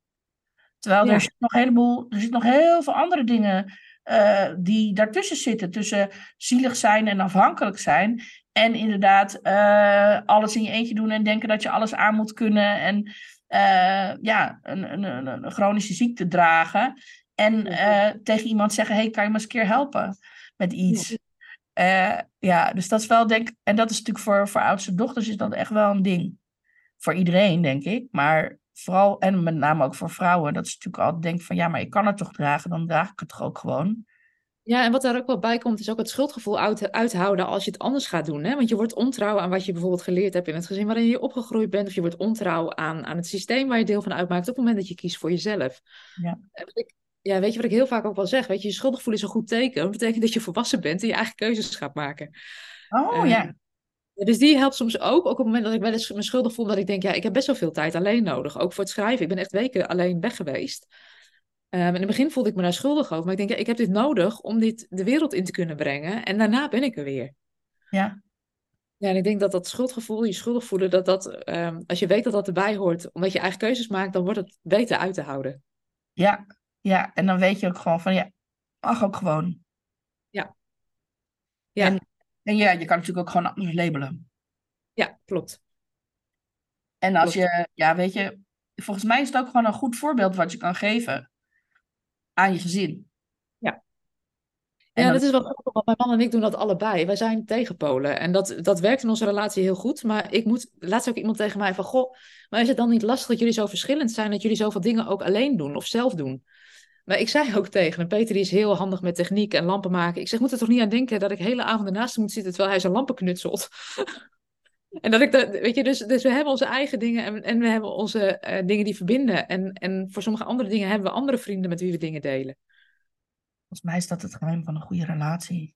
Speaker 1: Terwijl er zit nog een heleboel, er zit nog heel veel andere dingen uh, die daartussen zitten. Tussen zielig zijn en afhankelijk zijn. En inderdaad uh, alles in je eentje doen en denken dat je alles aan moet kunnen. En uh, ja, een, een, een, chronische ziekte dragen. En tegen iemand zeggen, hey, kan je me eens een keer helpen met iets? Uh, ja, dus dat is wel, denk en dat is natuurlijk voor, voor oudste dochters is dat echt wel een ding. Voor iedereen, denk ik. Maar vooral, en met name ook voor vrouwen, dat is natuurlijk altijd denk van, ja, maar ik kan het toch dragen, dan draag ik het toch ook gewoon.
Speaker 2: Ja, en wat daar ook wel bij komt, is ook het schuldgevoel uit, uithouden als je het anders gaat doen. Hè? Want je wordt ontrouw aan wat je bijvoorbeeld geleerd hebt in het gezin waarin je opgegroeid bent. Of je wordt ontrouw aan, aan het systeem waar je deel van uitmaakt op het moment dat je kiest voor jezelf.
Speaker 1: Ja.
Speaker 2: Ik, ja, weet je wat ik heel vaak ook wel zeg? Weet je, je schuldgevoel is een goed teken. Dat betekent dat je volwassen bent en je eigen keuzes gaat maken.
Speaker 1: Oh uh, ja.
Speaker 2: Dus die helpt soms ook. Ook op het moment dat ik wel eens me schuldig voel, dat ik denk, ja, ik heb best wel veel tijd alleen nodig. Ook voor het schrijven. Ik ben echt weken alleen weg geweest. Um, in het begin voelde ik me daar schuldig over. Maar ik denk, ja, ik heb dit nodig om dit de wereld in te kunnen brengen. En daarna ben ik er weer.
Speaker 1: Ja.
Speaker 2: Ja, en ik denk dat dat schuldgevoel, je schuldig voelen, dat dat, um, als je weet dat dat erbij hoort, omdat je eigen keuzes maakt, dan wordt het beter uit te houden.
Speaker 1: Ja, ja, en dan weet je ook gewoon van ja, mag ook gewoon.
Speaker 2: Ja. Ja.
Speaker 1: En, en ja, je kan natuurlijk ook gewoon anders labelen.
Speaker 2: Ja, klopt.
Speaker 1: En als je, ja, weet je, volgens mij is het ook gewoon een goed voorbeeld wat je kan geven aan je gezin.
Speaker 2: Ja. Ja,
Speaker 1: dat-
Speaker 2: dat is wel grappig, want mijn man en ik doen dat allebei. Wij zijn tegenpolen. En dat, dat werkt in onze relatie heel goed. Maar ik moet, laatst ook iemand tegen mij van, goh, maar is het dan niet lastig dat jullie zo verschillend zijn, dat jullie zoveel dingen ook alleen doen of zelf doen? Maar ik zei ook tegen hem, Peter die is heel handig met techniek en lampen maken. Ik zeg, moet er toch niet aan denken dat ik hele avond ernaast moet zitten terwijl hij zijn lampen knutselt? En dat ik dat, weet je, dus, dus we hebben onze eigen dingen en, en we hebben onze eh, dingen die verbinden. En, en voor sommige andere dingen hebben we andere vrienden met wie we dingen delen.
Speaker 1: Volgens mij is dat het geheim van een goede relatie.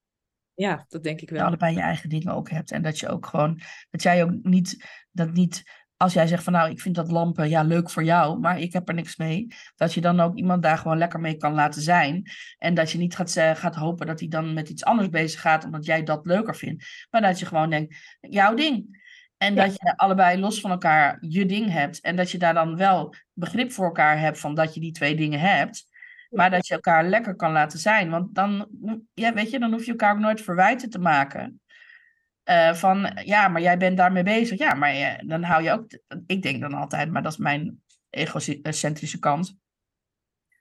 Speaker 2: Ja, dat denk ik
Speaker 1: Dat je
Speaker 2: wel.
Speaker 1: allebei je eigen dingen ook hebt. En dat je ook gewoon, dat jij ook niet, dat niet, als jij zegt van nou, ik vind dat lampen, ja, leuk voor jou, maar ik heb er niks mee. Dat je dan ook iemand daar gewoon lekker mee kan laten zijn. En dat je niet gaat, gaat hopen dat hij dan met iets anders bezig gaat, omdat jij dat leuker vindt. Maar dat je gewoon denkt, jouw ding. En
Speaker 2: Ja.
Speaker 1: dat je allebei los van elkaar je ding hebt. En dat je daar dan wel begrip voor elkaar hebt van dat je die twee dingen hebt. Maar dat je elkaar lekker kan laten zijn. Want dan, ja, weet je, dan hoef je elkaar ook nooit verwijten te maken. Eh, van, ja, maar jij bent daarmee bezig. Ja, maar eh, dan hou je ook... Ik denk dan altijd, maar dat is mijn egocentrische kant.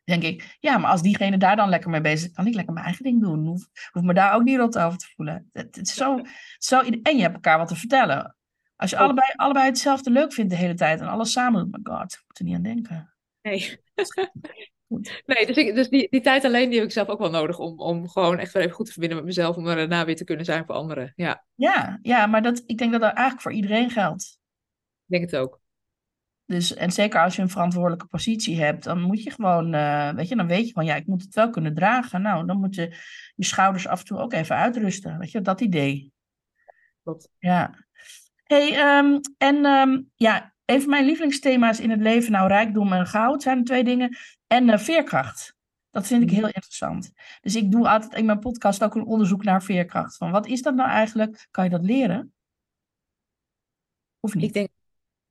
Speaker 1: Denk ik, ja, maar als diegene daar dan lekker mee bezig is, kan ik lekker mijn eigen ding doen. Hoef, hoef me daar ook niet rot over te voelen. Het, het is zo, zo, en je hebt elkaar wat te vertellen. Als je allebei, allebei hetzelfde leuk vindt de hele tijd en alles samen doet, my god, ik moet er niet aan denken.
Speaker 2: Nee. Nee, dus, ik, dus die, die tijd alleen die heb ik zelf ook wel nodig om, om gewoon echt weer even goed te verbinden met mezelf, om daarna weer te kunnen zijn voor anderen. Ja,
Speaker 1: Ja, ja, maar dat, ik denk dat dat eigenlijk voor iedereen geldt.
Speaker 2: ik denk het ook.
Speaker 1: Dus, en zeker als je een verantwoordelijke positie hebt, dan moet je gewoon, eh, weet je, dan weet je van, ja, ik moet het wel kunnen dragen. Nou, dan moet je je schouders af en toe ook even uitrusten. Weet je, dat idee.
Speaker 2: Klopt.
Speaker 1: Ja. hey, ehm, en ehm, ja, een van mijn lievelingsthema's in het leven, nou, rijkdom en goud zijn de twee dingen. En eh, veerkracht. Dat vind ik heel interessant. Dus ik doe altijd in mijn podcast ook een onderzoek naar veerkracht. Van wat is dat nou eigenlijk? Kan je dat leren? Of niet?
Speaker 2: Ik denk,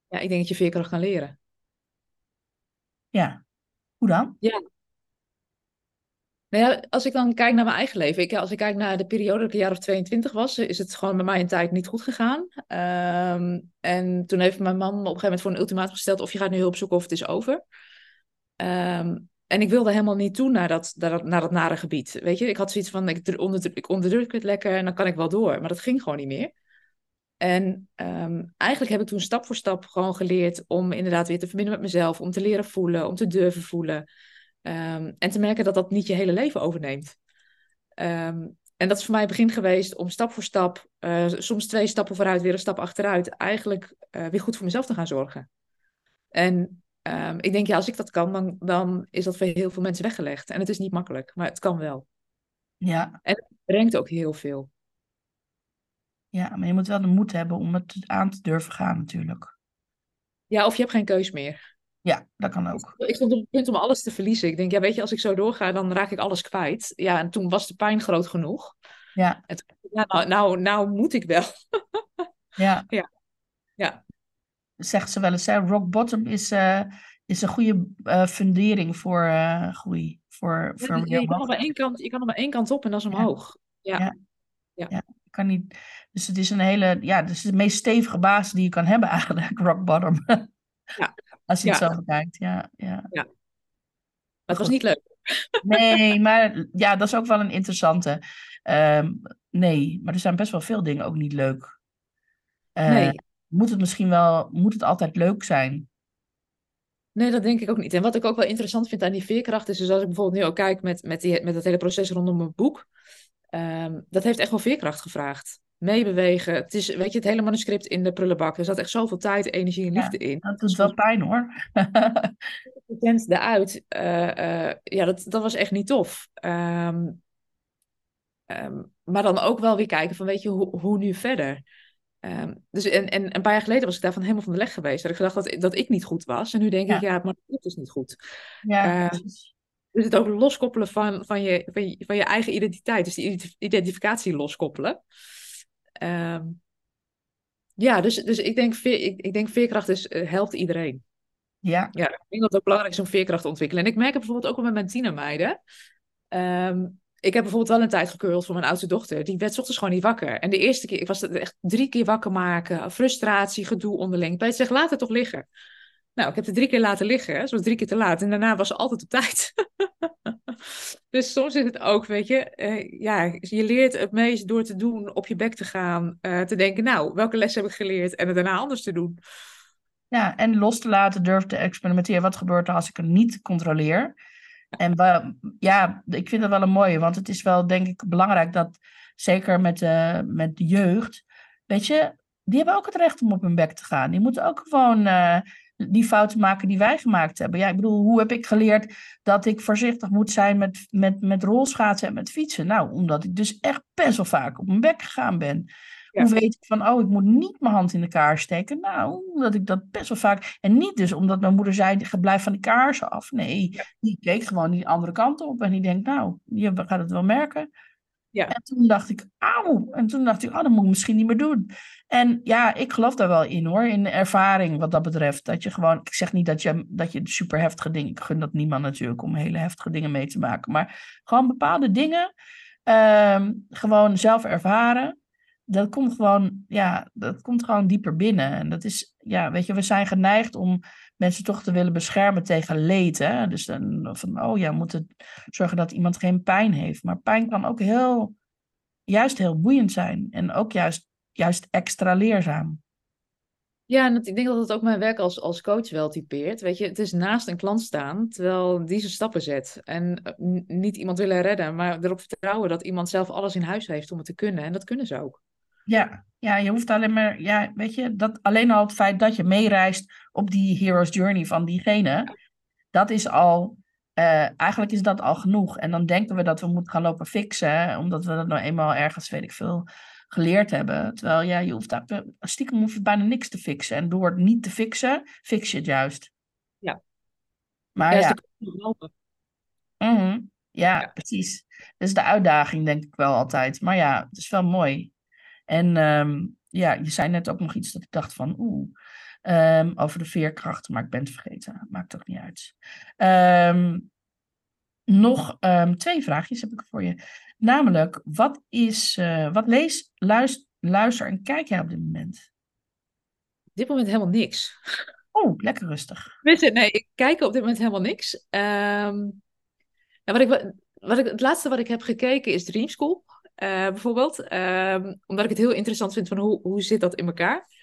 Speaker 2: ja, ik denk dat je veerkracht kan leren.
Speaker 1: Ja. Hoe dan?
Speaker 2: Nou ja, als ik dan kijk naar mijn eigen leven, ik, als ik kijk naar de periode dat ik een jaar of 22 was, is het gewoon bij mij een tijd niet goed gegaan. Ehm, en toen heeft mijn man me op een gegeven moment voor een ultimatum gesteld of je gaat nu hulp zoeken of het is over. Ehm, en ik wilde helemaal niet toe naar dat, naar dat, nare gebied. Weet je, ik had zoiets van, ik, dru- onderdruk, ik onderdruk het lekker en dan kan ik wel door. Maar dat ging gewoon niet meer. En ehm, eigenlijk heb ik toen stap voor stap gewoon geleerd om inderdaad weer te verbinden met mezelf, om te leren voelen, om te durven voelen. Ehm, en te merken dat dat niet je hele leven overneemt. Ehm, en dat is voor mij het begin geweest om stap voor stap, eh, soms twee stappen vooruit, weer een stap achteruit, eigenlijk eh, weer goed voor mezelf te gaan zorgen. En ehm, ik denk, ja, als ik dat kan, dan, dan is dat voor heel veel mensen weggelegd. En het is niet makkelijk, maar het kan wel.
Speaker 1: Ja,
Speaker 2: Het brengt ook heel veel.
Speaker 1: ja, maar je moet wel de moed hebben om het aan te durven gaan natuurlijk.
Speaker 2: Ja, of je hebt geen keus meer.
Speaker 1: Ja, dat kan ook.
Speaker 2: Ik stond op het punt om alles te verliezen. Ik denk, ja, weet je, als ik zo doorga, dan raak ik alles kwijt. Ja, en toen was de pijn groot genoeg.
Speaker 1: Ja,
Speaker 2: En toen, ja, nou, nou, nou moet ik wel.
Speaker 1: ja.
Speaker 2: Ja. Ja.
Speaker 1: Zegt ze wel eens, hè, rock bottom is, eh, is een goede eh, fundering voor eh, groei. Voor, voor
Speaker 2: je, kan maar één kant, je kan er maar één kant op en dat is
Speaker 1: Ja.
Speaker 2: omhoog. Ja.
Speaker 1: Ja. kan niet. Dus het is een hele, ja, dus de meest stevige basis die je kan hebben eigenlijk, rock bottom.
Speaker 2: Ja.
Speaker 1: Als je het
Speaker 2: Ja.
Speaker 1: zo bekijkt, ja, ja.
Speaker 2: Maar het was niet leuk.
Speaker 1: Nee, maar ja, dat is ook wel een interessante. Ehm, nee, maar er zijn best wel veel dingen ook niet leuk. Eh,
Speaker 2: Nee.
Speaker 1: Moet het misschien wel, moet het altijd leuk zijn?
Speaker 2: Nee, dat denk ik ook niet. En wat ik ook wel interessant vind aan die veerkracht is, dus als ik bijvoorbeeld nu ook kijk met, met, die, met dat hele proces rondom mijn boek, ehm, dat heeft echt wel veerkracht gevraagd. Meebewegen. Het is, weet je, het hele manuscript in de prullenbak. Er zat echt zoveel tijd, energie en
Speaker 1: Ja.
Speaker 2: liefde in.
Speaker 1: Dat doet wel pijn hoor.
Speaker 2: Bekend eruit. eh, eh, ja, dat, dat was echt niet tof. Ehm, ehm, maar dan ook wel weer kijken van, weet je, hoe, hoe nu verder? Ehm, dus en, en een paar jaar geleden was ik daarvan helemaal van de leg geweest. Dat ik gedacht dat, dat ik niet goed was. En nu denk
Speaker 1: Ja.
Speaker 2: ik, ja, maar het is niet goed.
Speaker 1: ja.
Speaker 2: Dus het ook loskoppelen van, van, je, van, je, van je eigen identiteit. Dus die ident- identificatie loskoppelen. Ehm, ja, dus, dus ik, denk, veer, ik, ik denk veerkracht is, eh, helpt iedereen.
Speaker 1: ja,
Speaker 2: Ja, ik denk dat het ook belangrijk is om veerkracht te ontwikkelen. En ik merk het bijvoorbeeld ook wel met mijn tienermeiden. Ehm, ik heb bijvoorbeeld wel een tijd gekeurld voor mijn oudste dochter. Die werd 's ochtends gewoon niet wakker. En de eerste keer, ik was het echt drie keer wakker maken. Frustratie, gedoe onderling. Peter zegt, laat het toch liggen. Nou, ik heb het drie keer laten liggen. Zo drie keer te laat. En daarna was ze altijd op tijd. Dus soms is het ook, weet je, eh, ja, je leert het meest door te doen, op je bek te gaan, eh, te denken, nou, welke les heb ik geleerd en het daarna anders te doen.
Speaker 1: Ja, en los te laten, durven te experimenteren. Wat gebeurt er als ik het niet controleer? En ja, ik vind dat wel een mooie, want het is wel, denk ik, belangrijk dat, zeker met, uh, met de jeugd, weet je, die hebben ook het recht om op hun bek te gaan. Die moeten ook gewoon die fouten maken die wij gemaakt hebben. Ja, ik bedoel, hoe heb ik geleerd dat ik voorzichtig moet zijn met, met, met rolschaatsen en met fietsen? Nou, omdat ik dus echt best wel vaak op mijn bek gegaan ben. Hoe weet ik van, oh, ik moet niet mijn hand in de kaars steken? Nou, omdat ik dat best wel vaak... En niet dus omdat mijn moeder zei, blijf van die kaarsen af. Nee, die keek gewoon die andere kant op. En die denkt, nou, je gaat het wel merken. Ja. En toen dacht ik, auw. En toen dacht ik, oh, dat moet ik misschien niet meer doen. En ja, ik geloof daar wel in hoor, in ervaring wat dat betreft. Dat je gewoon, ik zeg niet dat je, dat je super heftige dingen, ik gun dat niemand natuurlijk om hele heftige dingen mee te maken. Maar gewoon bepaalde dingen ehm, gewoon zelf ervaren dat komt gewoon, ja, dat komt gewoon dieper binnen. En dat is, ja, weet je, we zijn geneigd om mensen toch te willen beschermen tegen leed. Hè? Dus dan van, oh ja, we moeten zorgen dat iemand geen pijn heeft. Maar pijn kan ook heel, juist heel boeiend zijn. En ook juist, juist extra leerzaam.
Speaker 2: Ja, en ik denk dat het ook mijn werk als, als coach wel typeert. Weet je, het is naast een klant staan terwijl die zijn stappen zet. En eh, niet iemand willen redden, maar erop vertrouwen dat iemand zelf alles in huis heeft om het te kunnen. En dat kunnen ze ook.
Speaker 1: Ja, ja, je hoeft alleen maar, ja, weet je, dat alleen al het feit dat je meereist op die hero's journey van diegene, dat is al, uh, eigenlijk is dat al genoeg. En dan denken we dat we moeten gaan lopen fixen, omdat we dat nou eenmaal ergens, weet ik veel, geleerd hebben. Terwijl ja, je hoeft daar, stiekem hoef je bijna niks te fixen. En door het niet te fixen, fix je het juist.
Speaker 2: Ja.
Speaker 1: Maar ja. ja. Mm ja, ja, precies. Dat is de uitdaging, denk ik wel altijd. Maar ja, het is wel mooi. En ehm, ja, je zei net ook nog iets dat ik dacht van oeh, um, over de veerkracht, maar ik ben het vergeten. Maakt toch niet uit. Ehm, nog twee vraagjes heb ik voor je. Namelijk, wat is, uh, wat lees, luister, luister en kijk jij op dit moment?
Speaker 2: Op dit moment helemaal niks.
Speaker 1: Oh, lekker rustig.
Speaker 2: Nee, ik kijk op dit moment helemaal niks. Um, wat ik, wat ik, het laatste wat ik heb gekeken is Dream School. Uh, bijvoorbeeld. Ehm, omdat ik het heel interessant vind van hoe, hoe zit dat in elkaar.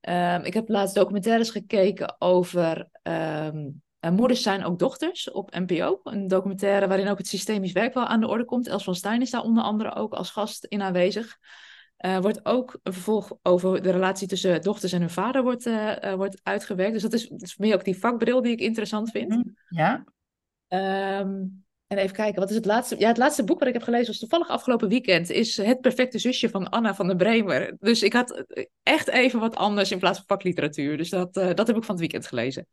Speaker 2: Um, ik heb laatst documentaires gekeken over um, Moeders zijn ook dochters op NPO. Een documentaire waarin ook het systemisch werk wel aan de orde komt. Els van Stein is daar onder andere ook als gast in aanwezig. Uh, wordt ook een vervolg over de relatie tussen dochters en hun vader wordt, uh, wordt uitgewerkt. Dus dat is, dat is meer ook die vakbril die ik interessant vind.
Speaker 1: Mm, ja.
Speaker 2: En even kijken, wat is het laatste? Ja, het laatste boek wat ik heb gelezen was toevallig afgelopen weekend. Is Het Perfecte Zusje van Anna van der Bremer. Dus ik had echt even wat anders in plaats van vakliteratuur. Dus dat, uh, dat heb ik van het weekend gelezen.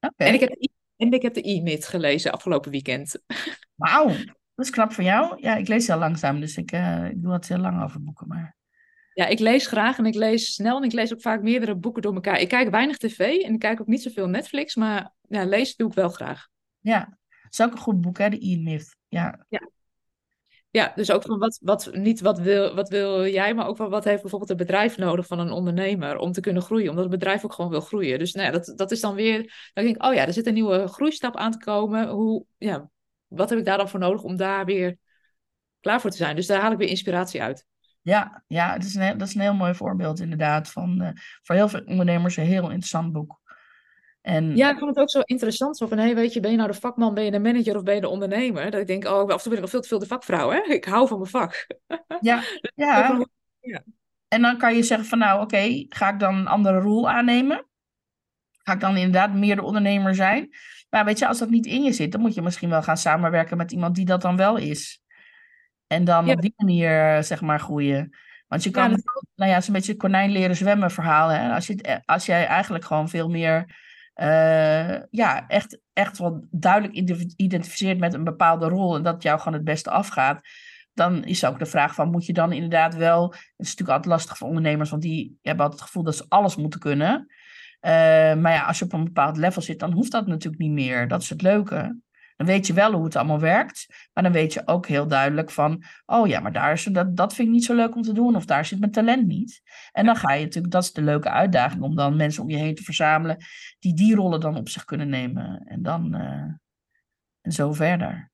Speaker 1: Okay.
Speaker 2: En ik heb, en ik heb de e-myth gelezen afgelopen weekend.
Speaker 1: Wauw, dat is knap voor jou. Ja, ik lees heel langzaam, dus ik, uh, ik doe het heel lang over boeken. Maar...
Speaker 2: Ja, ik lees graag en ik lees snel en ik lees ook vaak meerdere boeken door elkaar. Ik kijk weinig tv en ik kijk ook niet zoveel Netflix, maar ja, lezen doe ik wel graag.
Speaker 1: Ja, is ook een goed boek, hè, de E-Myth. Ja.
Speaker 2: ja. Ja, dus ook van wat, wat, niet wat wil, wat wil jij, maar ook van wat heeft bijvoorbeeld een bedrijf nodig van een ondernemer om te kunnen groeien. Omdat het bedrijf ook gewoon wil groeien. Dus nou ja, dat, dat is dan weer, dan denk ik, oh ja, er zit een nieuwe groeistap aan te komen. Hoe, ja, wat heb ik daar dan voor nodig om daar weer klaar voor te zijn? Dus daar haal ik weer inspiratie uit.
Speaker 1: Ja, ja het is een, dat is een heel mooi voorbeeld inderdaad. Van, uh, voor heel veel ondernemers een heel interessant boek. En...
Speaker 2: Ja, ik vond het ook zo interessant. Zo van, hey, weet je, ben je nou de vakman, ben je de manager of ben je de ondernemer? Dat ik denk, oh, af en toe ben ik nog veel te veel de vakvrouw, hè? Ik hou van mijn vak.
Speaker 1: Ja, ja. ja. En dan kan je zeggen van, nou, oké, ga ik dan een andere rol aannemen? Ga ik dan inderdaad meer de ondernemer zijn? Maar weet je, als dat niet in je zit, dan moet je misschien wel gaan samenwerken met iemand die dat dan wel is. En dan op die manier, zeg maar, groeien. Want je kan, nou ja, het is een beetje konijn leren zwemmen verhaal. Hè? Als, je, als jij eigenlijk gewoon veel meer uh, ja, echt, echt wel duidelijk identificeert met een bepaalde rol en dat jou gewoon het beste afgaat, dan is ook de vraag van, moet je dan inderdaad wel, het is natuurlijk altijd lastig voor ondernemers, want die hebben altijd het gevoel dat ze alles moeten kunnen. Uh, maar ja, als je op een bepaald level zit, dan hoeft dat natuurlijk niet meer. Dat is het leuke. Dan weet je wel hoe het allemaal werkt. Maar dan weet je ook heel duidelijk van, oh ja, maar daar is, dat, dat vind ik niet zo leuk om te doen. Of daar zit mijn talent niet. En dan ga je natuurlijk, dat is de leuke uitdaging, om dan mensen om je heen te verzamelen die die rollen dan op zich kunnen nemen. En dan uh, en zo verder.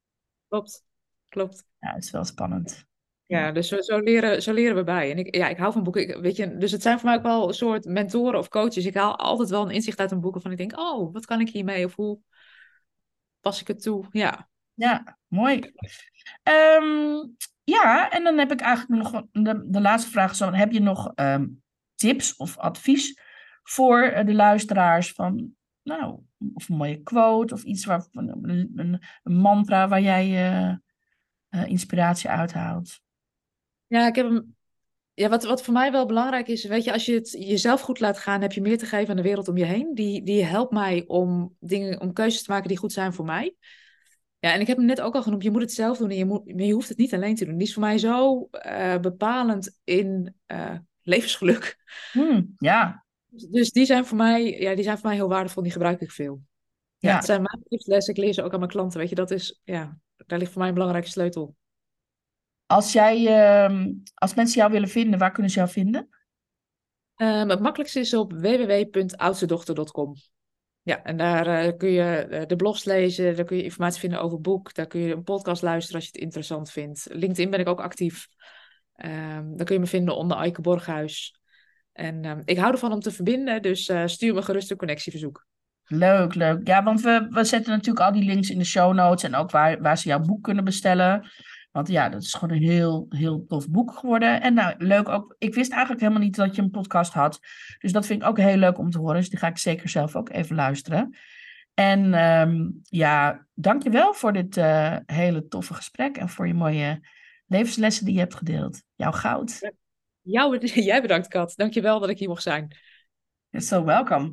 Speaker 2: Klopt. klopt.
Speaker 1: Ja, het is wel spannend.
Speaker 2: Ja, dus zo, zo, leren, zo leren we bij. En ik, ja, ik hou van boeken. Ik, weet je, dus het zijn voor mij ook wel een soort mentoren of coaches. Ik haal altijd wel een inzicht uit een boek van ik denk, oh, wat kan ik hiermee? Of hoe pas ik het toe? Ja.
Speaker 1: Ja, mooi. Ehm, ja, en dan heb ik eigenlijk nog de, de laatste vraag. Zo, heb je nog ehm, tips of advies voor eh, de luisteraars van, nou, of een mooie quote of iets waar, een, een, een mantra waar jij uh, uh, inspiratie uithaalt?
Speaker 2: Ja, ik heb hem. Ja, wat, wat voor mij wel belangrijk is, weet je, als je het jezelf goed laat gaan, heb je meer te geven aan de wereld om je heen. Die, die helpt mij om dingen, om keuzes te maken die goed zijn voor mij. Ja, en ik heb hem net ook al genoemd, je moet het zelf doen en je, moet, je hoeft het niet alleen te doen. Die is voor mij zo uh, bepalend in uh, levensgeluk.
Speaker 1: Hmm, ja.
Speaker 2: Dus die zijn, voor mij, ja, die zijn voor mij heel waardevol, die gebruik ik veel. Ja, ja. het zijn mijn lessen, ik leer ze ook aan mijn klanten, weet je, dat is, ja, daar ligt voor mij een belangrijke sleutel.
Speaker 1: Als, jij, uh, als mensen jou willen vinden, waar kunnen ze jou vinden?
Speaker 2: Um, het makkelijkste is op www.oudstedochter.com. Ja, en daar uh, kun je uh, de blogs lezen, daar kun je informatie vinden over het boek, daar kun je een podcast luisteren als je het interessant vindt. LinkedIn ben ik ook actief. Um, dan kun je me vinden onder Eike Borghuis. En um, ik hou ervan om te verbinden, dus uh, stuur me gerust een connectieverzoek.
Speaker 1: Leuk, leuk. Ja, want we, we zetten natuurlijk al die links in de show notes en ook waar, waar ze jouw boek kunnen bestellen. Want ja, dat is gewoon een heel, heel tof boek geworden. En nou, leuk ook. Ik wist eigenlijk helemaal niet dat je een podcast had. Dus dat vind ik ook heel leuk om te horen. Dus die ga ik zeker zelf ook even luisteren. En um, ja, dankjewel voor dit uh, hele toffe gesprek. En voor je mooie levenslessen die je hebt gedeeld. Jouw goud.
Speaker 2: Jou, jij bedankt, Kat. Dankjewel dat ik hier mocht zijn.
Speaker 1: You're so welcome.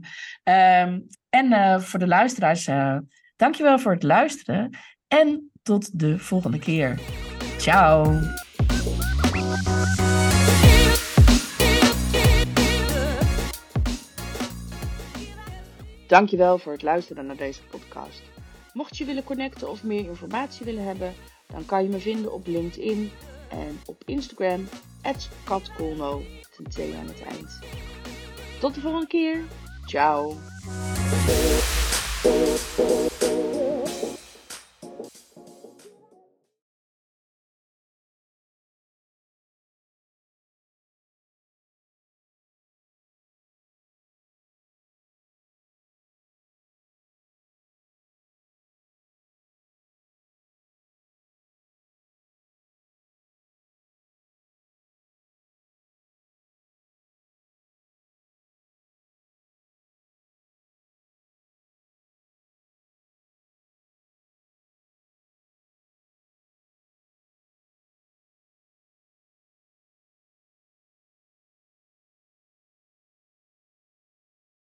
Speaker 1: Um, en uh, voor de luisteraars, uh, dankjewel voor het luisteren. En tot de volgende keer. Ciao. Dankjewel voor het luisteren naar deze podcast. Mocht je willen connecten of meer informatie willen hebben, dan kan je me vinden op LinkedIn en op Instagram, katkolno, aan het eind. Tot de volgende keer. Ciao.